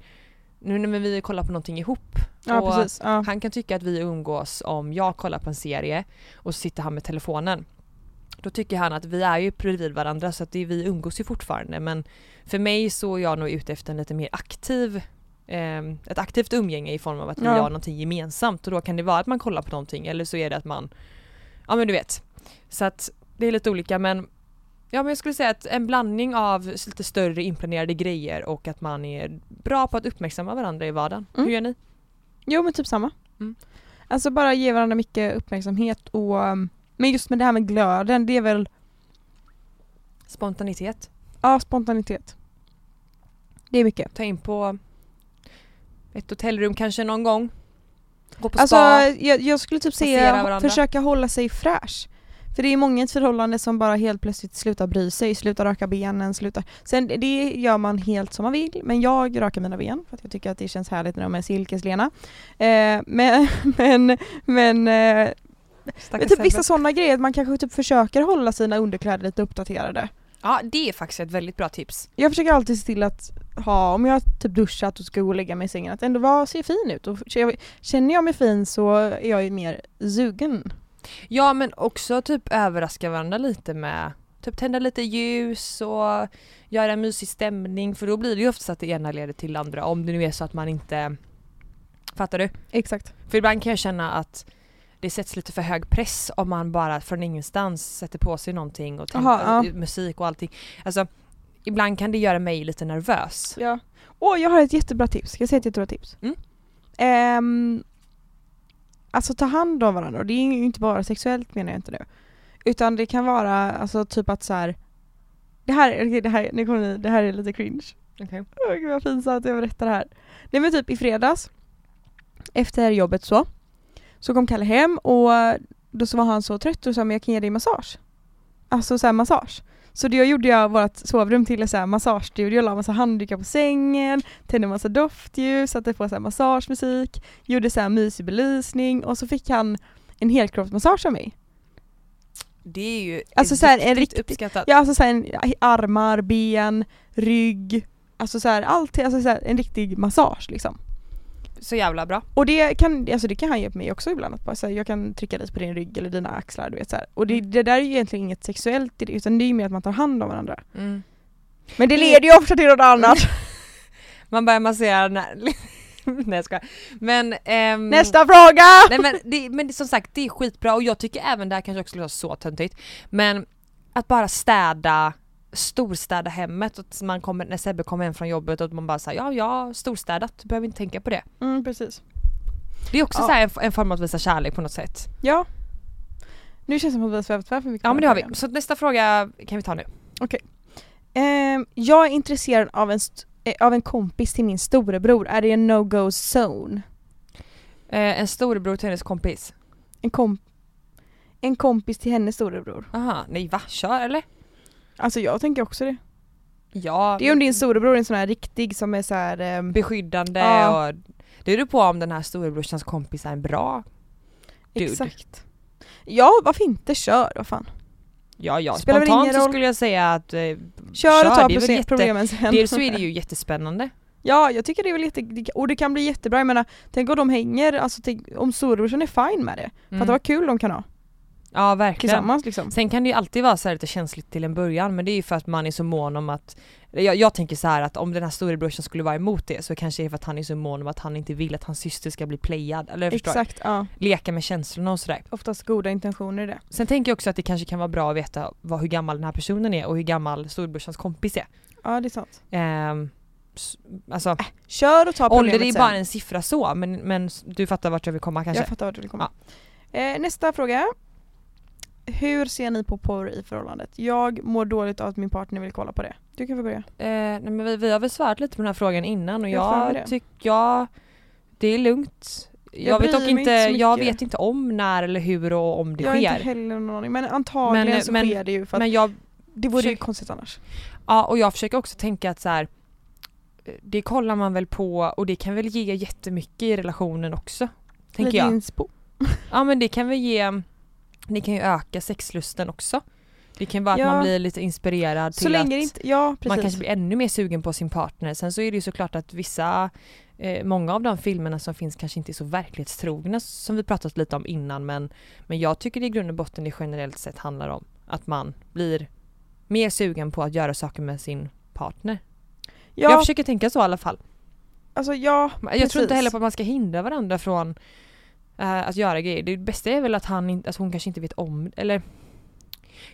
Nu när vi kollar på någonting ihop. Ja och precis. Ja. Han kan tycka att vi umgås om jag kollar på en serie och så sitter han med telefonen. Då tycker han att vi är ju bredvid varandra så att det, vi umgås ju fortfarande men för mig så är jag nog ute efter en lite mer aktiv ehm, ett aktivt umgänge i form av att vi Ja. gör någonting gemensamt och då kan det vara att man kollar på någonting eller så är det att man Ja men du vet. Så att det är lite olika men Ja men jag skulle säga att en blandning av lite större inplanerade grejer och att man är bra på att uppmärksamma varandra i vardagen. Mm. Hur gör ni? Jo men typ samma. Mm. Alltså bara ge varandra mycket uppmärksamhet och um, Men just med det här med glöden, det är väl Spontanitet. ja, spontanitet. Det är mycket. Ta in på ett hotellrum kanske någon gång. Gå på Alltså spa. jag, jag skulle typ säga försöka hålla sig fräsch. För det är många i ett förhållande som bara helt plötsligt slutar bry sig, slutar raka benen, slutar... Sen det gör man helt som man vill, men jag rakar mina ben för att jag tycker att det känns härligt när de är silkeslena. Eh, men <laughs> men, men eh, typ vissa sådana grejer, att man kanske typ försöker hålla sina underkläder lite uppdaterade. Ja det är faktiskt ett väldigt bra tips. Jag försöker alltid se till att ha, om jag typ duschat och ska gå och lägga mig i sängen, att ändå vara, se fin ut. Och känner jag mig fin så är jag ju mer sugen. Ja men också typ överraska varandra lite med Typ tända lite ljus och göra en mysig stämning för då blir det ju oftast att det ena leder till det andra om det nu är så att man inte Fattar du? Exakt. För ibland kan jag känna att det sätts lite för hög press om man bara från ingenstans sätter på sig någonting och tänder, Aha, ja. musik och allting. Alltså ibland kan det göra mig lite nervös. Ja. Åh, jag har ett jättebra tips. Ska jag säga ett jättebra tips? Mm. Ehm, alltså ta hand om varandra och det är ju inte bara sexuellt menar jag inte nu. Utan det kan vara alltså typ att så här. Det här, okej, det här, nu kommer ni, det här är lite cringe. Okay. Åh gud vad pinsamt att jag berättar det här. Nej men typ i fredags, efter jobbet så, så kom Kalle hem och då så var han så trött och sa men jag kan ge dig massage. Alltså så här massage. Så jag gjorde jag vårt sovrum till en så här massagestudio, la massa handdukar på sängen, tände massa doftljus, satte på så här massagemusik, gjorde så här mysig belysning och så fick han en helkroppsmassage av mig. Det är ju Alltså så här, en riktigt riktig- uppskattat. Ja alltså så här, en, armar, ben, rygg, alltså så här, allt, alltså så här, en riktig massage liksom. Så jävla bra. Och det kan, alltså det kan han ge mig också ibland, att bara så här, jag kan trycka lite på din rygg eller dina axlar du vet så här. Och det, Mm. det där är ju egentligen inget sexuellt det utan det är ju mer att man tar hand om varandra. Mm. Men det leder ju ofta till något annat. <laughs> Man börjar massera när... <laughs> Nej jag skojar. Men... ehm, Nästa fråga! Nej men, det, men som sagt det är skitbra och jag tycker även det här kanske också låter så töntigt men att bara städa storstäda hemmet och man kommer, när Sebbe kommer hem från jobbet och man bara säger ja jag har storstädat, du behöver inte tänka på det. Mm, precis. Det är också Ja. så här en, en form att visa kärlek på något sätt. Ja. Nu känns det som att vi har svävat för mycket. Ja men det har vi. Så nästa fråga kan vi ta nu. Ehm, jag är intresserad av en, eh, av en kompis till min storebror. Är det en no-go zone? Eh, en storebror till hennes kompis. En, kom- en kompis till hennes storebror. Aha, nej va? Kör eller? Alltså jag tänker också det. Ja. Det är om din storebror är en sån här riktig som är så här. ehm, beskyddande Ja. och det beror på om den här storebrorsans kompis är en bra dude. Exakt. Ja, varför inte? Kör, vad fan. Ja ja, Spelar spontant så roll. skulle jag säga att eh, Kör och ta det är jätte- problemen sen. Dels så är det ju jättespännande. <laughs> Ja, jag tycker det är väl jätte... Och det kan bli jättebra, jag menar, tänk om de hänger, alltså tänk, om storebrorsan är fine med det. För Mm. att det var kul de kan ha Ja verkligen. tillsammans liksom. Sen kan det ju alltid vara så lite känsligt till en början men det är ju för att man är så mån om att jag, jag tänker så att om den här storebrorsan skulle vara emot det så kanske det är för att han är så mån om att han inte vill att hans syster ska bli playad eller förstår. Exakt, ja. Leka med känslorna och sådär. Oftast goda intentioner i det. Sen tänker jag också att det kanske kan vara bra att veta vad, hur gammal den här personen är och hur gammal storebrorsans kompis är. Ja, det är sant. Ehm, alltså Kör och ta problemet ålder är bara en siffra så men, men du fattar vart jag vill komma kanske? Jag fattar vart du vill komma. Eh, nästa fråga. Hur ser ni på porr i förhållandet? Jag mår dåligt av att min partner vill kolla på det. Du kan få börja. Eh, nej, men vi, vi har väl svarat lite på den här frågan innan och Jag har jag tycker, ja, det är lugnt. Jag, Jag vet dock inte, inte jag vet inte om när eller hur och om det jag har sker. inte heller någon aning men antagligen Men- så men- sker det ju för Men jag, det vore ju konstigt annars. ja och jag försöker också tänka att så här, eh, det kollar man väl på och det kan väl ge jättemycket i relationen också. Tänker Lite jag. inspo. Ja men det kan väl ge, det kan ju öka sexlusten också. Det kan vara att Ja. man blir lite inspirerad Så till länge att inte, ja precis. man kanske blir ännu mer sugen på sin partner. Sen så är det ju såklart att vissa, eh, många av de filmerna som finns kanske inte är så verklighetstrogna som vi pratat lite om innan men, men jag tycker det i grund och botten det generellt sett handlar om att man blir mer sugen på att göra saker med sin partner. ja, Jag försöker tänka så i alla fall. alltså ja, Jag tror inte Precis. heller på att man ska hindra varandra från eh, att göra grejer. Det bästa är väl att han alltså hon kanske inte vet om eller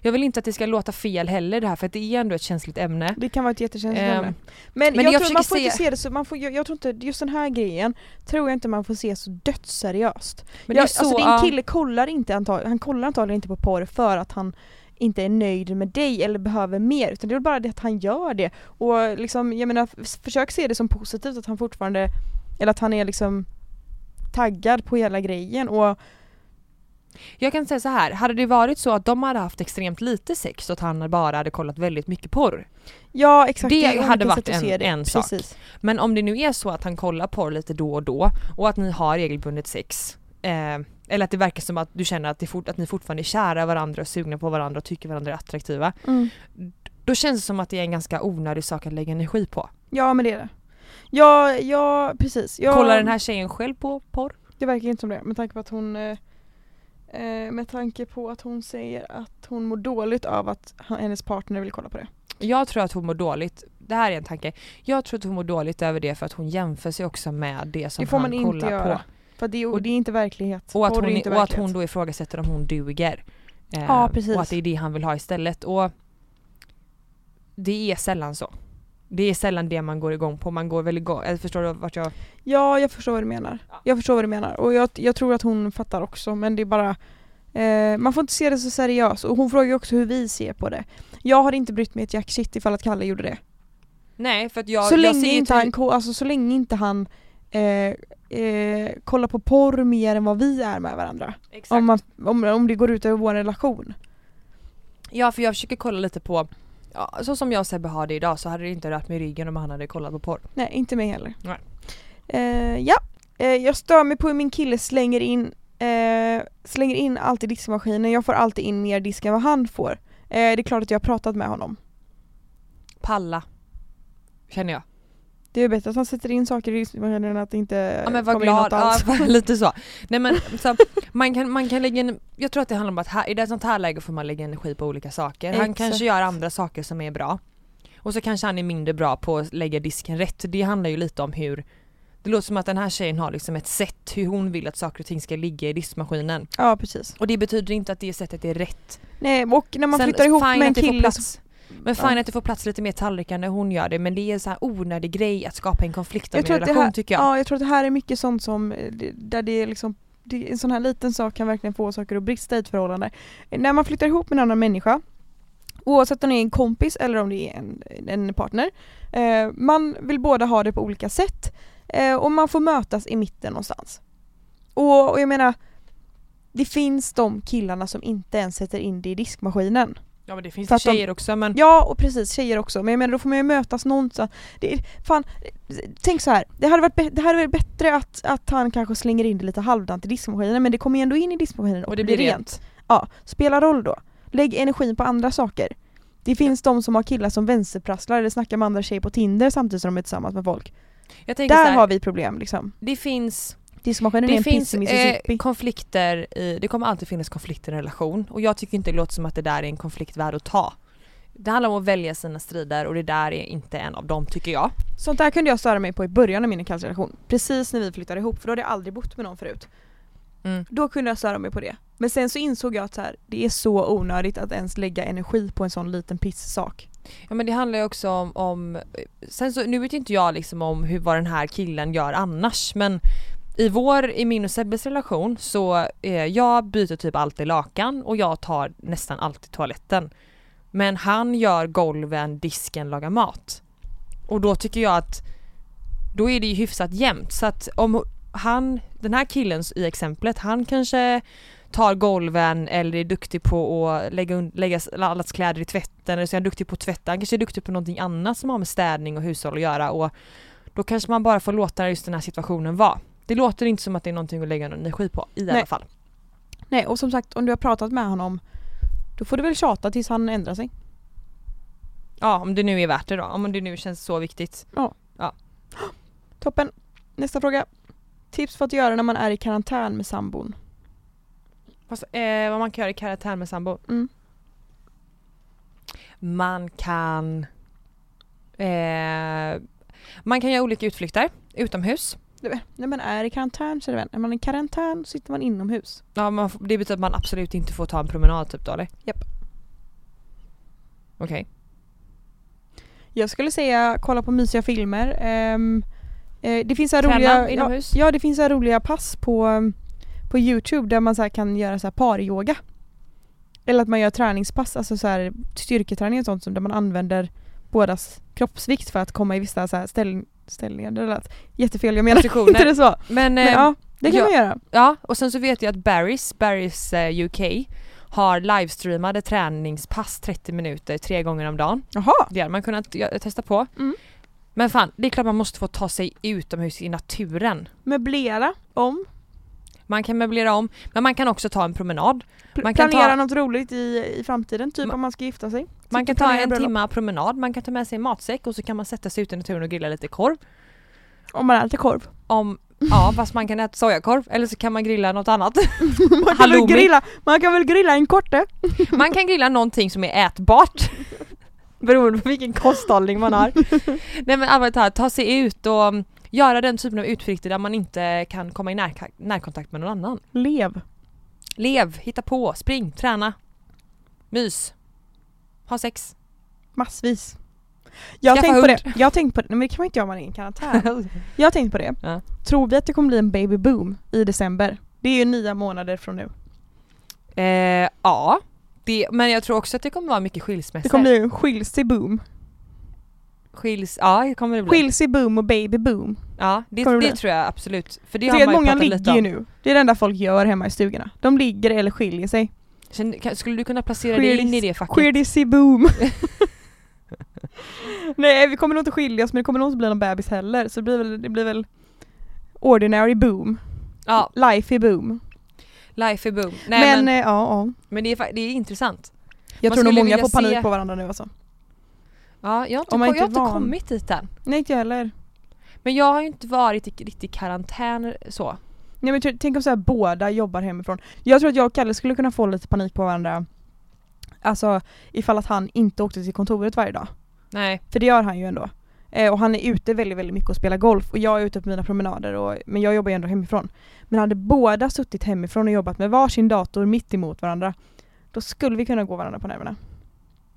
Jag vill inte att det ska låta fel heller det här för att det är ändå ett känsligt ämne. Det kan vara ett jättekänsligt Ehm, ämne. Men, men jag, jag tror man får inte se- se det så, man får, jag, jag tror inte, just den här grejen tror jag inte man får se så dödsseriöst. Men jag, det är så, alltså din kille kollar inte antagligen, han kollar antagligen inte på porr för att han inte är nöjd med dig eller behöver mer utan det är bara det att han gör det. Och liksom, jag menar, försök se det som positivt att han fortfarande, eller att han är liksom taggad på hela grejen och Jag kan säga så här, hade det varit så att de hade haft extremt lite sex och att han bara hade kollat väldigt mycket porr. ja exakt. Det är hade varit en- det. en sak. Precis. Men om det nu är så att han kollar porr lite då och då och att ni har regelbundet sex eh, eller att det verkar som att du känner att, fort, att ni fortfarande är kära varandra och sugna på varandra och tycker varandra är attraktiva. Mm. Då känns det som att det är en ganska onödig sak att lägga energi på. Ja men det är det. Ja, ja precis. Ja, Kollar den här tjejen själv på porr? Det verkar inte som det med tanke på att hon eh, eh, med tanke på att hon säger att hon mår dåligt av att hennes partner vill kolla på det. Jag tror att hon mår dåligt, det här är en tanke, jag tror att hon mår dåligt över det för att hon jämför sig också med det som det får han man inte kollar göra. på. För det, är- Och- det är inte verklighet. Och att, hon, inte och att verklighet. hon då ifrågasätter om hon duger. Eh, Ja, precis. Och att det är det han vill ha istället. Och det är sällan så. Det är sällan det man går igång på. Man går väl igång, eller förstår du vart jag... Ja, jag förstår vad du menar. Ja. Jag förstår vad du menar. Och jag, jag tror att hon fattar också men det är bara eh, man får inte se det så seriöst och hon frågar ju också hur vi ser på det. Jag hade inte brytt mig ett jack shit ifall att Kalle gjorde det. Nej för att jag, så, jag länge inte han, alltså, så länge inte han eh, eh, kollar på porr mer än vad vi är med varandra. Exakt. Om, man, om, om det går ut över vår relation. Ja för jag försöker kolla lite på, ja, så som jag och Sebbe har det idag så hade det inte rört mig i ryggen om han hade kollat på porr. Nej, inte mig heller. Nej. Eh, ja, eh, jag stör mig på hur min kille slänger in, eh, slänger in allt i diskmaskinen. Jag får alltid in mer disk än vad han får. Eh, det är klart att jag har pratat med honom. Palla. Känner jag. Det är bättre att han sätter in saker i diskmaskinen än att det inte Ja men var kommer in glad, något alls. ja, <laughs> lite så. Nej men <laughs> så, man, kan, man kan lägga en, jag tror att det handlar om att här, i det sånt här läge får man lägga energi på olika saker. Han Exakt. kanske gör andra saker som är bra. Och så kanske han är mindre bra på att lägga disken rätt. Det handlar ju lite om hur det låter som att den här tjejen har liksom ett sätt hur hon vill att saker och ting ska ligga i diskmaskinen. Ja precis. Och det betyder inte att det sättet är rätt. Nej och när man Sen, flyttar ihop med en kille så, plats. Men fine Ja. att det får plats lite mer tallrikar när hon gör det men det är en sån här onödig grej att skapa en konflikt om en relation här, tycker jag. ja, jag tror att det här är mycket sånt som, eh, där det är liksom det, en sån här liten sak kan verkligen få saker att brista i ett förhållande. När man flyttar ihop med en annan människa, oavsett om det är en kompis eller om det är en, en partner, eh, man vill båda ha det på olika sätt eh, och man får mötas i mitten någonstans. Och, och jag menar, det finns de killarna som inte ens sätter in det i diskmaskinen. Ja men det finns ju att de- tjejer också men Ja och precis, tjejer också. Men jag menar då får man ju mötas någonstans. Det fan, tänk så här. det hade varit, det hade varit bättre att, att han kanske slänger in det lite halvdant i diskmaskinen men det kommer ju ändå in i diskmaskinen och, och det blir rent. rent. Ja, spela roll då. Lägg energin på andra saker. Det finns de som har killar som vänsterprasslar eller snackar med andra tjejer på Tinder samtidigt som de är tillsammans med folk. Där här, har vi problem liksom. det finns, Diskmaskinen är det en finns piss i Mississippi. eh, konflikter, i, det kommer alltid finnas konflikter i en relation och jag tycker inte det låter som att det där är en konflikt värd att ta. Det handlar om att välja sina strider och det där är inte en av dem tycker jag. Sånt där kunde jag störa mig på i början av min och Kalles relation. Precis när vi flyttade ihop för då hade jag aldrig bott med någon förut. Mm. Då kunde jag störa mig på det. Men sen så insåg jag att så här, det är så onödigt att ens lägga energi på en sån liten pisssak. Ja men det handlar ju också om, om sen så, nu vet inte jag liksom om hur, vad den här killen gör annars men i vår, i min och Sebbes relation så eh, jag byter typ alltid lakan och jag tar nästan alltid toaletten. Men han gör golven, disken, lagar mat. Och då tycker jag att då är det ju hyfsat jämnt så att om han, den här killen i exemplet, han kanske tar golven eller är duktig på att lägga, lägga allas kläder i tvätten eller så är han duktig på att tvätta. Han kanske är duktig på någonting annat som har med städning och hushåll att göra och då kanske man bara får låta just den här situationen vara. Det låter inte som att det är någonting att lägga någon energi på i Nej. alla fall. Nej och som sagt om du har pratat med honom då får du väl tjata tills han ändrar sig. Ja om det nu är värt det då, om det nu känns så viktigt. <gasps> Toppen. Nästa fråga. Tips för att göra när man är i karantän med sambon. Fast, eh, vad man kan göra i karantän med sambo? Mm. Man kan eh, Man kan göra olika utflykter utomhus. När man är i karantän så är det väl, när man är i karantän så sitter man inomhus. Ja, får- det betyder att man absolut inte får ta en promenad typ då eller? Okej. Jag skulle säga kolla på mysiga filmer. Ehm, eh, det finns så roliga, ja, inomhus? ja det finns så roliga pass på, på Youtube där man så kan göra så här paryoga. Eller att man gör träningspass, alltså så här styrketräning och sånt som där man använder bådas kroppsvikt för att komma i vissa så här ställ, ställningar. Det lät jättefel, jag menar <laughs> inte det så. Men, Men eh, ja, det kan ja. man göra. Ja, och sen så vet jag att Barry's, Barry's eh, UK har livestreamade träningspass 30 minuter tre gånger om dagen. Jaha. Det hade man kunnat testa på. Mm. Men fan, det är klart man måste få ta sig utomhus i naturen. Möblera om. Man kan möblera om, men man kan också ta en promenad. Man kan planera ta- något roligt i, i framtiden, typ Ma- om man ska gifta sig. Man kan ta en bröllop. timma promenad, man kan ta med sig en matsäck och så kan man sätta sig ute i naturen och grilla lite korv. Om man äter korv. Om, ja fast man kan äta sojakorv eller så kan man grilla något annat. <laughs> man, kan väl grilla, man kan väl grilla en korte? <laughs> Man kan grilla någonting som är ätbart. <laughs> Beroende på vilken kosthållning man har. Nej men allvarligt talat, ta sig ut och mm, göra den typen av utflykter där man inte kan komma i närka- närkontakt med någon annan. Lev. Lev, hitta på, spring, träna. Mys. Ha sex. Massvis. Jag har Skaffa tänkt på det. Jag har tänkt på det. Men det kan man inte göra om man är i karantän. <laughs> Jag har tänkt på det. Ja. Tror vi att det kommer bli en baby boom i december? Det är ju nya månader från nu. Eh, ja, det, men jag tror också att det kommer vara mycket skilsmässor. Det kommer bli en skilsig boom. Skils, ja kommer det bli. Skilsig boom och baby boom. ja, det, det det tror jag absolut. För det Jag har man ju många ligger ju nu. Det är det enda folk gör hemma i stugorna. De ligger eller skiljer sig. Känn- kan- Skulle du kunna placera dig in i det facket? Queerdissy boom. <laughs> <laughs> Nej vi kommer nog inte skiljas men det kommer nog inte bli någon bebis heller. Så det blir väl, det blir väl ordinary boom. Ja, Life i boom. life är boom. Nej, men men, eh, ja, ja. men det, är, det är intressant. Jag Man tror nog många får panik se- på varandra nu alltså. Ja, jag har inte, Om man jag har inte van. kommit dit än. Nej inte jag heller. Men jag har ju inte varit i riktig karantän så. Nej men t- tänk om så här, båda jobbar hemifrån. Jag tror att jag och Kalle skulle kunna få lite panik på varandra. Alltså ifall att han inte åkte till kontoret varje dag. Nej. För det gör han ju ändå. Eh, och han är ute väldigt, väldigt mycket och spelar golf och jag är ute på mina promenader och, men jag jobbar ju ändå hemifrån. Men hade båda suttit hemifrån och jobbat med varsin dator mitt emot varandra då skulle vi kunna gå varandra på nerverna.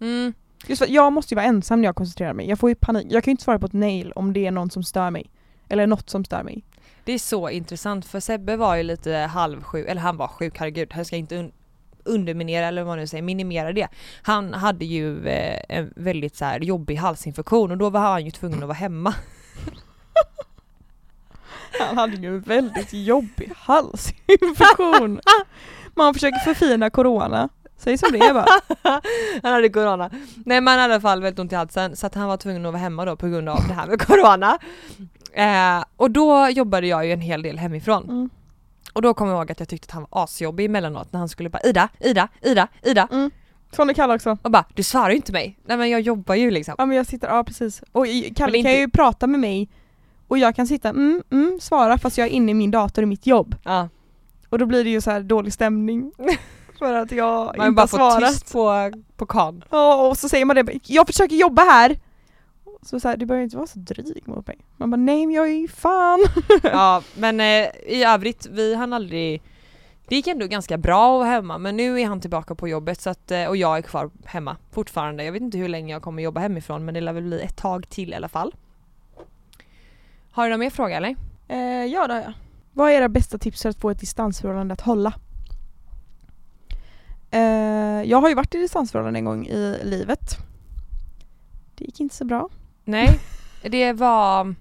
Mm. Just för jag måste ju vara ensam när jag koncentrerar mig. Jag får ju panik. Jag kan ju inte svara på ett mail om det är någon som stör mig. Eller något som stör mig. Det är så intressant för Sebbe var ju lite halvsjuk, eller han var sjuk, herregud, jag ska inte un- underminera eller vad man nu säger, minimera det. Han hade ju eh, en väldigt så här jobbig halsinfektion och då var han ju tvungen att vara hemma. <laughs> Han hade ju en väldigt jobbig halsinfektion. <laughs> Man försöker förfina corona. Säg som det är bara. <laughs> han hade corona. Nej men han hade i alla fall väldigt ont i halsen så att han var tvungen att vara hemma då på grund av det här med <laughs> corona. Eh, och då jobbade jag ju en hel del hemifrån. Mm. Och då kommer jag ihåg att jag tyckte att han var asjobbig emellanåt när han skulle bara Ida, Ida, Ida, Ida. Som det kallar också. Och bara du svarar ju inte mig. Nej men jag jobbar ju liksom. Ja men jag sitter, ja precis. Och Kalle inte- kan ju prata med mig och jag kan sitta mm, mm, svara fast jag är inne i min dator i mitt jobb. Ja. Och då blir det ju så här dålig stämning. <laughs> För att jag Man inte bara har får svarat. tyst på, på kan. Ja, och så säger man det, jag försöker jobba här. Så, så här, du behöver inte vara så dryg mot mig. Man bara nej men jag är ju fan. <laughs> Ja men eh, i övrigt, vi hann aldrig det gick ändå ganska bra att vara hemma men nu är han tillbaka på jobbet så att, eh, och jag är kvar hemma fortfarande. Jag vet inte hur länge jag kommer jobba hemifrån men det lär väl bli ett tag till i alla fall. Har du någon mer fråga eller? Eh, ja det har jag. Vad är era bästa tips för att få ett distansförhållande att hålla? Eh, jag har ju varit i distansförhållande en gång i livet. Det gick inte så bra. Nej, det var...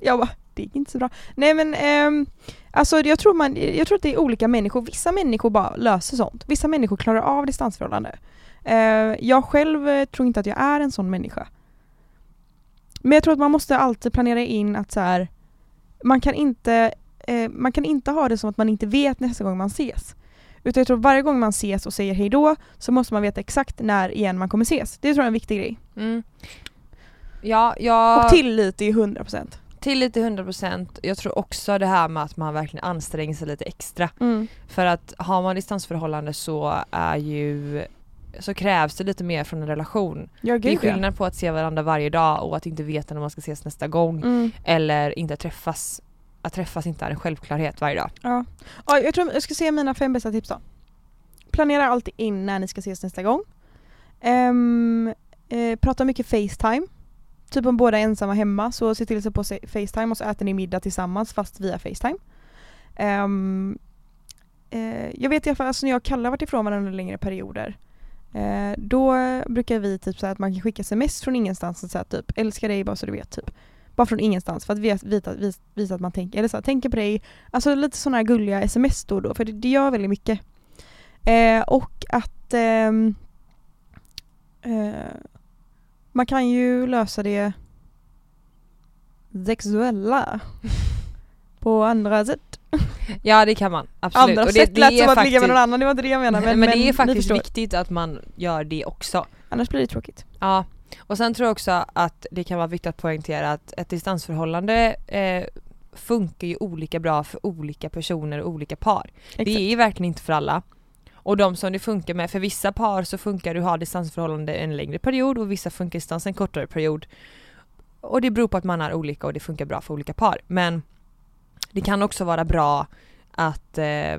Jag bara, det gick inte så bra. Nej men ehm, alltså jag tror, man, jag tror att det är olika människor. Vissa människor bara löser sånt. Vissa människor klarar av distansförhållande. Eh, jag själv eh, tror inte att jag är en sån människa. Men jag tror att man måste alltid planera in att så här, man kan inte man kan inte ha det som att man inte vet nästa gång man ses. Utan jag tror varje gång man ses och säger hej då så måste man veta exakt när igen man kommer ses. Det tror jag är en viktig grej. Mm. Ja, jag... Och tillit är ju 100%. Tillit till 100%. Jag tror också det här med att man verkligen anstränger sig lite extra. Mm. För att har man distansförhållande så är ju så krävs det lite mer från en relation. Ja, Det är skillnad på att se varandra varje dag och att inte veta när man ska ses nästa gång Mm. eller inte träffas. Att träffas inte är en självklarhet varje dag. Ja. ja, jag tror jag ska säga mina fem bästa tips då. Planera alltid in när ni ska ses nästa gång. Um, eh, prata mycket Facetime. Typ om båda är ensamma hemma så se till att på Facetime och så äter ni middag tillsammans fast via Facetime. Um, eh, jag vet i alla fall, alltså när jag och Kalle har varit ifrån varandra längre perioder eh, då brukar vi typ säga att man kan skicka sms från ingenstans och säga typ älskar dig bara så du vet typ. Bara från ingenstans för att visa, visa, att man tänker, eller så tänker på dig. Alltså lite sådana här gulliga sms då för det, det gör väldigt mycket. Eh, och att ehm, eh, man kan ju lösa det sexuella <laughs> på andra sätt. Ja det kan man, absolut. Andra Och det, sätt det lät som att ligga med någon annan, det var inte det jag menade. Men, men, det är faktiskt viktigt att man gör det också. Annars blir det tråkigt. Ja, och sen tror jag också att det kan vara viktigt att poängtera att ett distansförhållande eh, funkar ju olika bra för olika personer och olika par. Exakt. Det är verkligen inte för alla. Och de som det funkar med, för vissa par så funkar det att ha distansförhållande en längre period och vissa funkar distans en kortare period. Och det beror på att man är olika och det funkar bra för olika par. Men det kan också vara bra att, eh,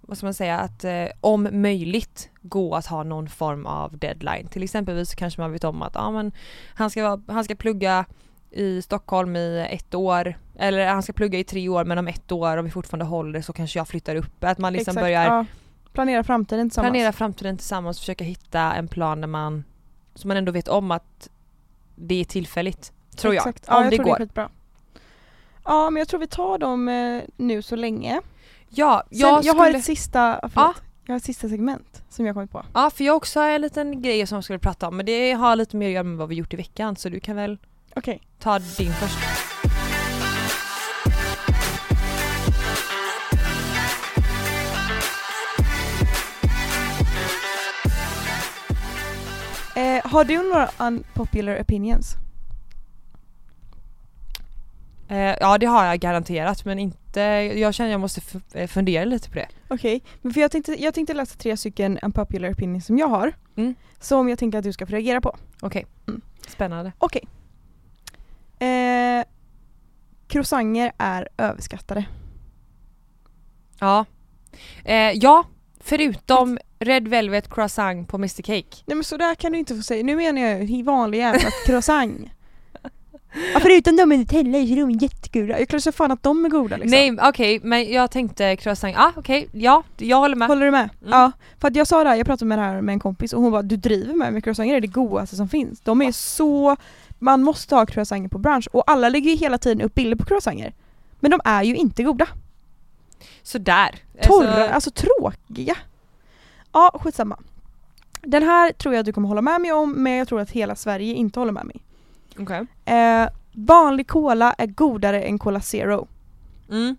vad ska man säga, att eh, om möjligt gå att ha någon form av deadline. Till exempelvis kanske man vet om att ah, men han, ska vara, han ska plugga i Stockholm i ett år eller han ska plugga i tre år men om ett år om vi fortfarande håller så kanske jag flyttar upp. Att man liksom Exakt, börjar ja. Planera framtiden tillsammans. planera framtiden tillsammans, försöka hitta en plan där man, så man ändå vet om att det är tillfälligt. Tror jag. Exakt. Ja, om jag det tror går. Det är skitbra. Ja men jag tror vi tar dem eh, nu så länge. ja, Sen, jag, jag, har skulle, ett sista, förlåt, jag har ett sista segment som jag kommit på. ja för jag också har en liten grej som jag skulle prata om men det har lite mer att göra med vad vi gjort i veckan så du kan väl Okej. ta din först. Eh, har du några unpopular opinions? Eh, ja det har jag garanterat men inte, jag känner jag måste eh, fundera lite på det. Okej, men för jag tänkte, jag tänkte läsa tre stycken unpopular opinions som jag har. Mm. Som jag tänkte att du ska få reagera på. Okej, Mm. spännande. Okej. Eh, croissanter är överskattade. Ja. Eh, ja, förutom Red Velvet Croissant på Mr Cake. Nej men sådär kan du inte få säga. Nu menar jag vanlig jävla <laughs> croissant. Ja förutom de med Nutella så de är jättegoda. Jag klarar fan att de är goda liksom. Nej okej, men jag tänkte croissant, ah, okej, ja, jag håller med. Håller du med? Mm. Ja. För att jag sa det här, jag pratade med det här med en kompis och hon bara du driver med mig, croissanter är det godaste som finns. De är så... Man måste ha croissanter på brunch och alla lägger ju hela tiden upp bilder på croissanter. Men de är ju inte goda. Sådär. Torra, Alltså, alltså tråkiga. Ja, skitsamma. Den här tror jag att du kommer hålla med mig om men jag tror att hela Sverige inte håller med mig. Okej. Eh, vanlig cola är godare än Cola Zero. Mm.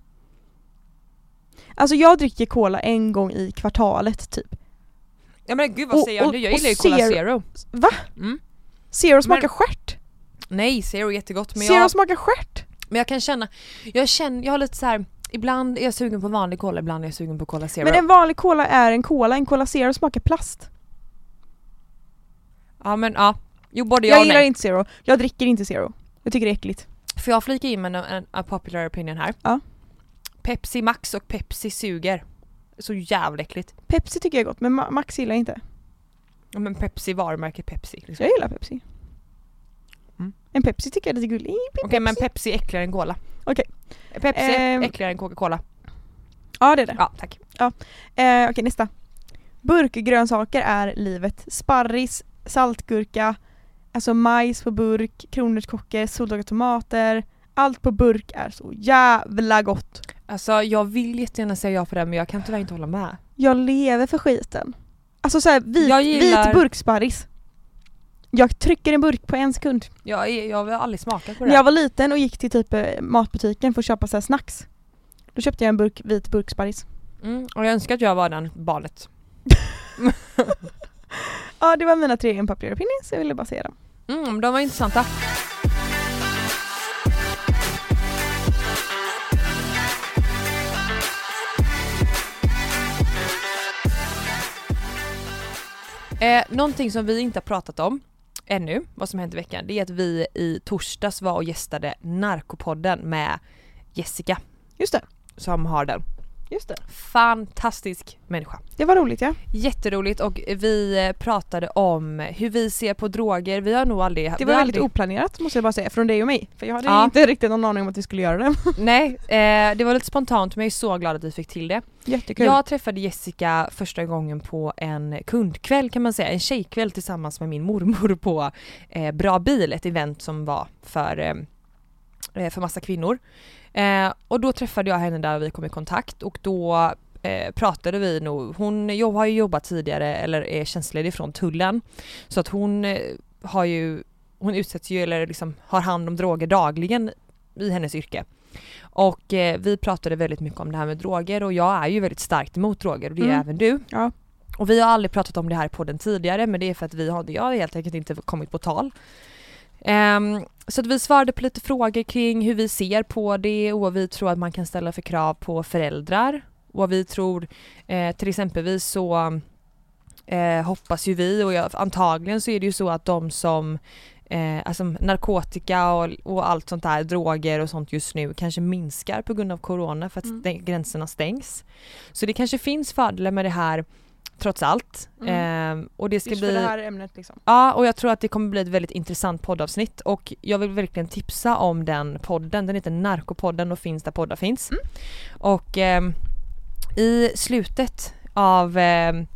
Alltså jag dricker cola en gång i kvartalet typ. Ja men gud vad Och- säger jag nu? Jag gillar ju Cola Zero- Zero. Va? Mm. Zero smakar Men- stjärt. Nej, Zero är jättegott men Zero jag, smakar stjärt. men jag kan känna, jag känner, jag har lite så här. Ibland är jag sugen på vanlig cola, ibland är jag sugen på Cola Zero. Men en vanlig cola är en cola, en Cola Zero smakar plast. Ja men ja, jo både Jag ja och gillar nej. inte Zero. Jag dricker inte Zero. Jag tycker det är äckligt. Får jag flika in med en, en, en popular opinion här? Ja. Pepsi Max och Pepsi suger. Så jävla äckligt. Pepsi tycker jag är gott men Ma- Max gillar jag inte. Ja, Men Pepsi, varumärket Pepsi. Liksom. Jag gillar Pepsi. Mm. En Pepsi tycker jag är lite gullig. Okej men Pepsi är äckligare än Cola. Okej. Pepsi är Ehm. äckligare än Coca-Cola. Ja det är det. Ja tack. Eh, Okej nästa. Burkgrönsaker är livet. Sparris, saltgurka, alltså majs på burk, kronärtskockor, soltorkade tomater. Allt på burk är så jävla gott. Alltså jag vill jättegärna säga ja på det men jag kan tyvärr inte hålla med. Jag lever för skiten. Alltså såhär vit, Jag gillar- vit burksparris. Jag trycker en burk på en sekund. Jag, jag har aldrig smakat på det. När jag var liten och gick till typ eh, matbutiken för att köpa så snacks. Då köpte jag en burk vit burksparris. mm, och jag önskar att jag var den barnet. <laughs> Ja det var mina tre unpopular opinions, jag ville bara säga dem. Mm, de var intressanta. Eh, någonting som vi inte har pratat om ännu, vad som hänt i veckan, det är att vi i torsdags var och gästade Narkopodden med Jessica Just det. som har den. Just det. Fantastisk människa. Det var roligt ja. Jätteroligt och vi eh, pratade om hur vi ser på droger. Vi har nog aldrig... Det var väldigt aldrig, oplanerat måste jag bara säga från dig och mig. För jag hade Ja. inte riktigt någon aning om att vi skulle göra det. <laughs> Nej, eh, det var lite spontant men jag är så glad att vi fick till det. Jättekul. Jag träffade Jessica första gången på en kundkväll kan man säga, en tjejkväll tillsammans med min mormor på eh, Bra bil, ett event som var för, eh, eh, för massa kvinnor. Eh, och då träffade jag henne där och vi kom i kontakt och då eh, pratade vi nog, hon jo, har ju jobbat tidigare eller är tjänstledig från tullen så att hon eh, har ju, hon utsätts ju eller liksom har hand om droger dagligen i hennes yrke. Och eh, vi pratade väldigt mycket om det här med droger och jag är ju väldigt starkt emot droger och det är Mm. även du. Ja. Och vi har aldrig pratat om det här på den tidigare men det är för att vi har, jag har helt enkelt inte kommit på tal. Ehm, så att vi svarade på lite frågor kring hur vi ser på det och vad vi tror att man kan ställa för krav på föräldrar. Och vad vi tror, eh, till exempelvis så eh, hoppas ju vi och jag, antagligen så är det ju så att de som eh, alltså narkotika och, och allt sånt där, droger och sånt just nu kanske minskar på grund av corona för att Mm. gränserna stängs. Så det kanske finns fördelar med det här trots allt. Mm. Ehm, och det ska Just bli... för det här ämnet liksom. Ja, och jag tror att det kommer bli ett väldigt intressant poddavsnitt och jag vill verkligen tipsa om den podden. Den heter Narkopodden och finns där poddar finns. Mm. Och ehm, i slutet av ehm,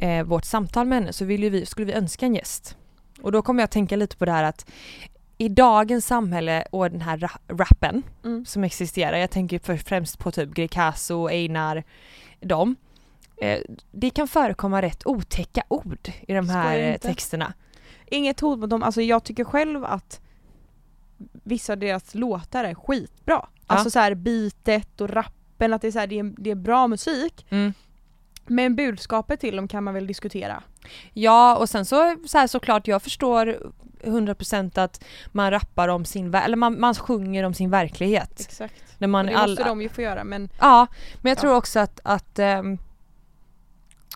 eh, vårt samtal med henne så vi, skulle vi önska en gäst. Och då kommer jag tänka lite på det här att i dagens samhälle och den här ra- rappen Mm. som existerar, jag tänker främst på typ Greekazo, Einar, dem. Eh, det kan förekomma rätt otäcka ord i de här eh, texterna. Inget hot mot dem, alltså jag tycker själv att vissa av deras låtar är skitbra. Alltså så här bitet och rappen, att det är, så här, det är, det är bra musik. Mm. Men budskapet till dem kan man väl diskutera. Ja och sen så, så här såklart jag förstår 100% att man rappar om sin, eller man, man sjunger om sin verklighet. Exakt. När man det måste de ju få göra men Ja, men jag Ja. tror också att, att, ehm,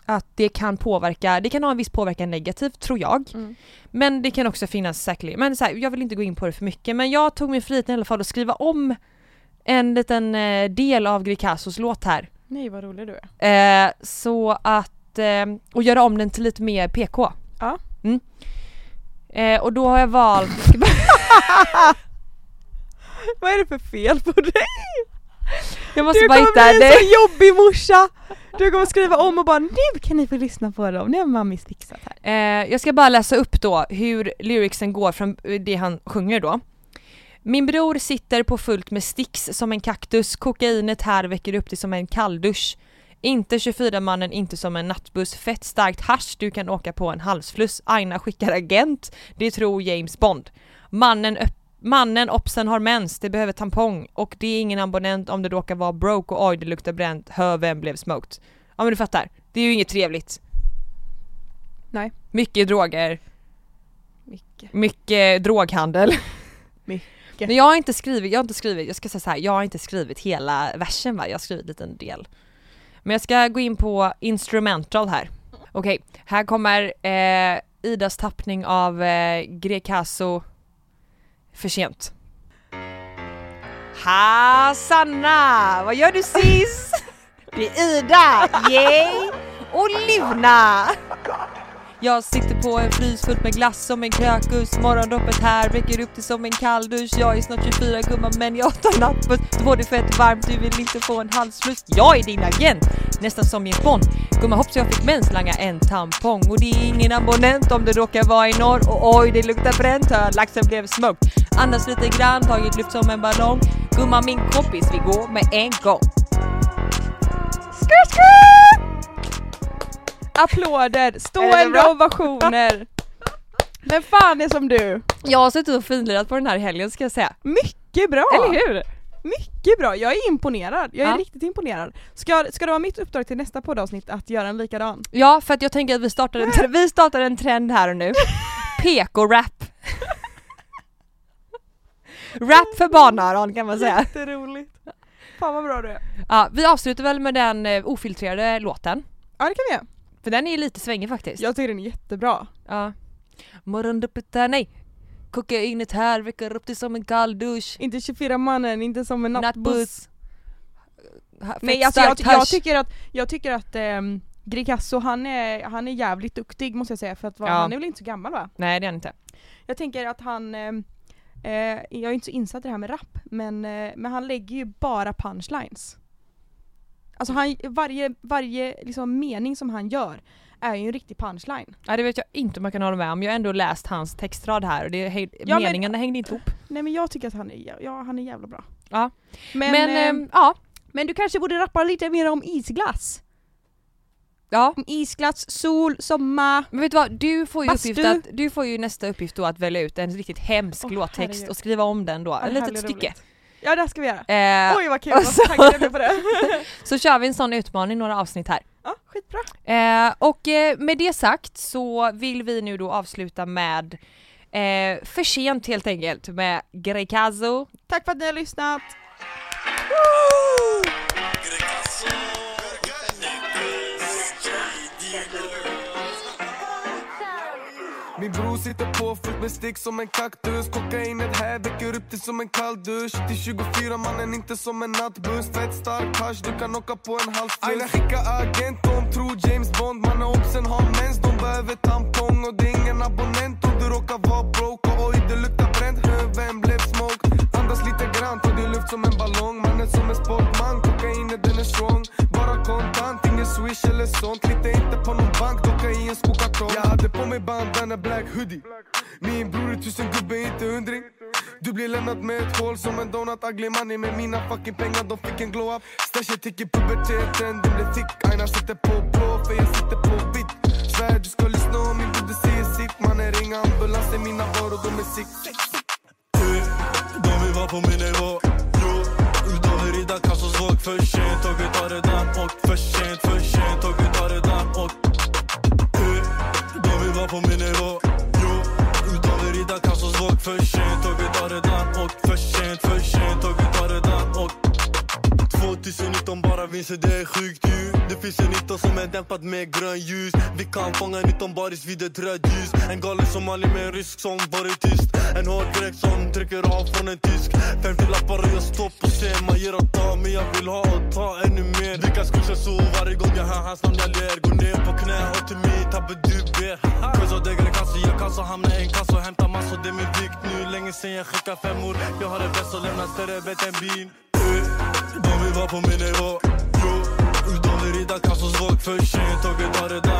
att det kan påverka, det kan ha en viss påverkan negativt tror jag. mm. Men det kan också finnas säkerligen, men så här, jag vill inte gå in på det för mycket men jag tog mig friheten i alla fall att skriva om en liten eh, del av Greekazos låt här. nej vad rolig du är. Eh, så att, eh, och göra om den till lite mer PK. Ja. Mm. Eh, och då har jag valt, <laughs> <laughs> Vad är det för fel på dig? Jag måste Du bara kommer hitta bli en det. så jobbig morsa! Du kommer skriva om och bara nu kan ni få lyssna på dem, nu har mammis fixat här. Eh, jag ska bara läsa upp då hur lyricsen går från det han sjunger då. Min bror sitter på fullt med sticks som en kaktus, kokainet här väcker upp dig som en kalldusch. Inte 24-mannen, inte som en nattbuss, fett starkt hasch du kan åka på en halsfluss. Aina skickar agent, det tror James Bond. Mannen, öpp- mannen opsen har mens, det behöver tampong och det är ingen abonnent om det råkar vara broke och oj det luktar bränt, hör vem blev smoked. Ja men du fattar, det är ju inget trevligt. Nej. Mycket droger, Mycket. mycket droghandel. Mycket. Men jag har inte skrivit, jag har inte skrivit, jag ska säga så här, jag har inte skrivit hela versen va, jag har skrivit en liten del. Men jag ska gå in på instrumental här. Okej, här kommer eh, Idas tappning av eh, Greekazo för sent. Ha Sanna, vad gör du sis? <laughs> Det är Ida, yay! Och Livna! Jag sitter på en frys fullt med glass som en krökus Morgondoppet här väcker upp dig som en kalldusch. Jag är snart 24 gumman men jag tar nattbuss. Du får det fett varmt, du vill inte få en halsfluss Jag är din agent, nästan som min Bond Gumman hoppsan jag fick mens, langa en tampong. Och det är ingen abonnent om det råkar vara i norr. Och oj det luktar bränt, hör. Laxen blev smoked Andas lite grann, tagit luft som en ballong. Gumman min kompis, vi går med en gång. Skur, skur! Applåder, stående ovationer. Men fan är som du? Jag har suttit och finlirat på den här helgen ska jag säga Mycket bra! Eller hur? Mycket bra, jag är imponerad. Jag är Ja. riktigt imponerad. Ska, ska det vara mitt uppdrag till nästa poddavsnitt att göra en likadan? Ja, för att jag tänker att vi startar en, vi startar en trend här och nu. <laughs> PK-rap. Rap för barnöron kan man säga. Jätteroligt. Fan vad bra du är. Ja, vi avslutar väl med den eh, ofiltrerade låten. Ja det kan vi göra. För den är lite svängig faktiskt. Jag tycker den är jättebra. Ja. Morgondoppet här, nej. Kokainet här väcker upp dig som en kall dusch. Inte 24 mannen, inte som en nattbuss. Nattbuss. Nej alltså jag, jag tycker att, jag tycker att um, Greekazo han är, han är jävligt duktig måste jag säga för att vara, Ja. han är väl inte så gammal va? Nej det är han inte. Jag tänker att han, eh, jag är inte så insatt i det här med rap, men, eh, men han lägger ju bara punchlines. Alltså han, varje, varje liksom mening som han gör är ju en riktig punchline. Ja, det vet jag inte om jag kan hålla med om. Jag har ändå läst hans textrad här och det Ja, men- meningarna hängde inte ihop. Nej men jag tycker att han är, ja, han är jävla bra. Ja. Men, Men, ehm, ehm, ja. men du kanske borde rappa lite mer om isglass? ja. Isglass, sol, sommar. Men vet du vad, du får ju, uppgift att, du får ju nästa uppgift då att välja ut en riktigt hemsk Åh, låttext och skriva om den då, ett litet stycke. roligt. Ja det ska vi göra. Eh, Oj vad kul, vad så- taggad jag på det. <laughs> så kör vi en sån utmaning några avsnitt här. ja, skitbra. Eh, och eh, med det sagt så vill vi nu då avsluta med eh, för sent helt enkelt med Greikazo. Tack för att ni har lyssnat. Min bror sitter på fullt med stick som en kaktus. Kokainet här väcker upp dig som en kall dusch. Till 24 mannen inte som en nattbuss. Fett stark hasch, du kan åka på en halv Aina skicka agent, de tror James Bond. Mannen obsen har mens, de behöver tampong. Och det är ingen abonnent om du råkar vara broke. Och oj, det luktar bränt, vem blev smoke? Andas lite grann, tar din luft som en ballong. Mannen som en sportman, kokainet den är strong. Bara kontant, ingen swish eller sånt. Lita inte på någon bank, i en skokartong. Jag hade på mig bandana black hoodie. Min bror är tusen gubbe, inte hundring. Du blir lämnad med ett hål som en donut. Ugly money med mina fucking pengar, de fick en glow up. Stashet gick i puberteten, den blev thick. Aina sitter på blå, för jag sitter på vitt. Svär du ska lyssna om min broder säger sitt Mannen ring ambulans, det är mina varor de är sick. De vill vara på min nivå. Jo, de vill rida Kassos våg för sent. Tåget har redan åkt för sent, för sent. De vill vara på min nivå Jo, de vill rida Kassos våg för sent Tåget har redan åkt för 2019 bara vinster, det är sjukt ju. Det finns en 19 som är dämpad med grön ljus. Vi kan fånga 19 baris vid ett rödljus En galen somalier med en rysk som varit tyst. En hård grek som trycker av från en tysk. 50 lappar och jag står på scen. Man ger och tar men jag vill ha och ta ännu mer. Vilka skuldar så varje gång jag hör hans namn. Jag ler Går ner på knä och till mig tabbe du ber. Cause av degre kasse, jag kan så hamna i en kasse och hämta massor. Det är min vikt nu, länge sen jag skickar femmor Jag har en väst och lämnar större bett än bin. uh. De vill vara på min nivå Jo, de vill rida Kassos våg för sent Tåget har redan åkt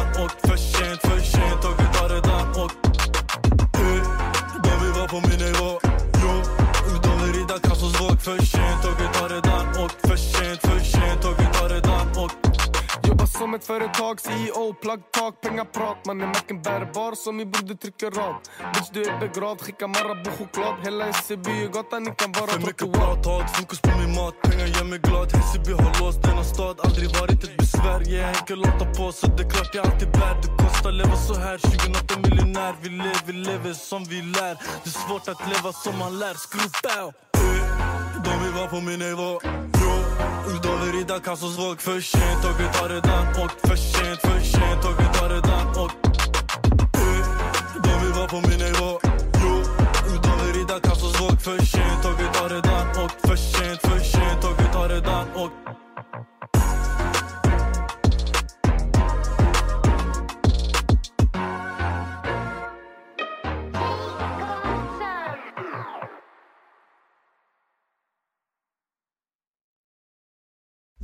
företag, CEO, plugg, tak, pengar, prat Mannen macken bärbar som min broder trycker rad Bitch du är begravd, skicka Marabou choklad. Hela SCB är gatan, ni kan vara För mycket trottoar prat, hat, fokus på min mat. Pengar gör mig glad, Hässelby har låst denna stad. Aldrig varit ett besvär, jag är enkel att ta på Så det är klart jag alltid bär. Det kostar leva så här. 2008 miljonär. Vi lever, vi lever som vi lär. Det är svårt att leva som man lär. Skruv bow De vill vara på min nivå. Jo, de vill rida Kassos våg för sent Tåget har redan åkt för sent, för sent Tåget har redan åkt Eh, De vill vara på min nivå Jo, de vill rida Kassos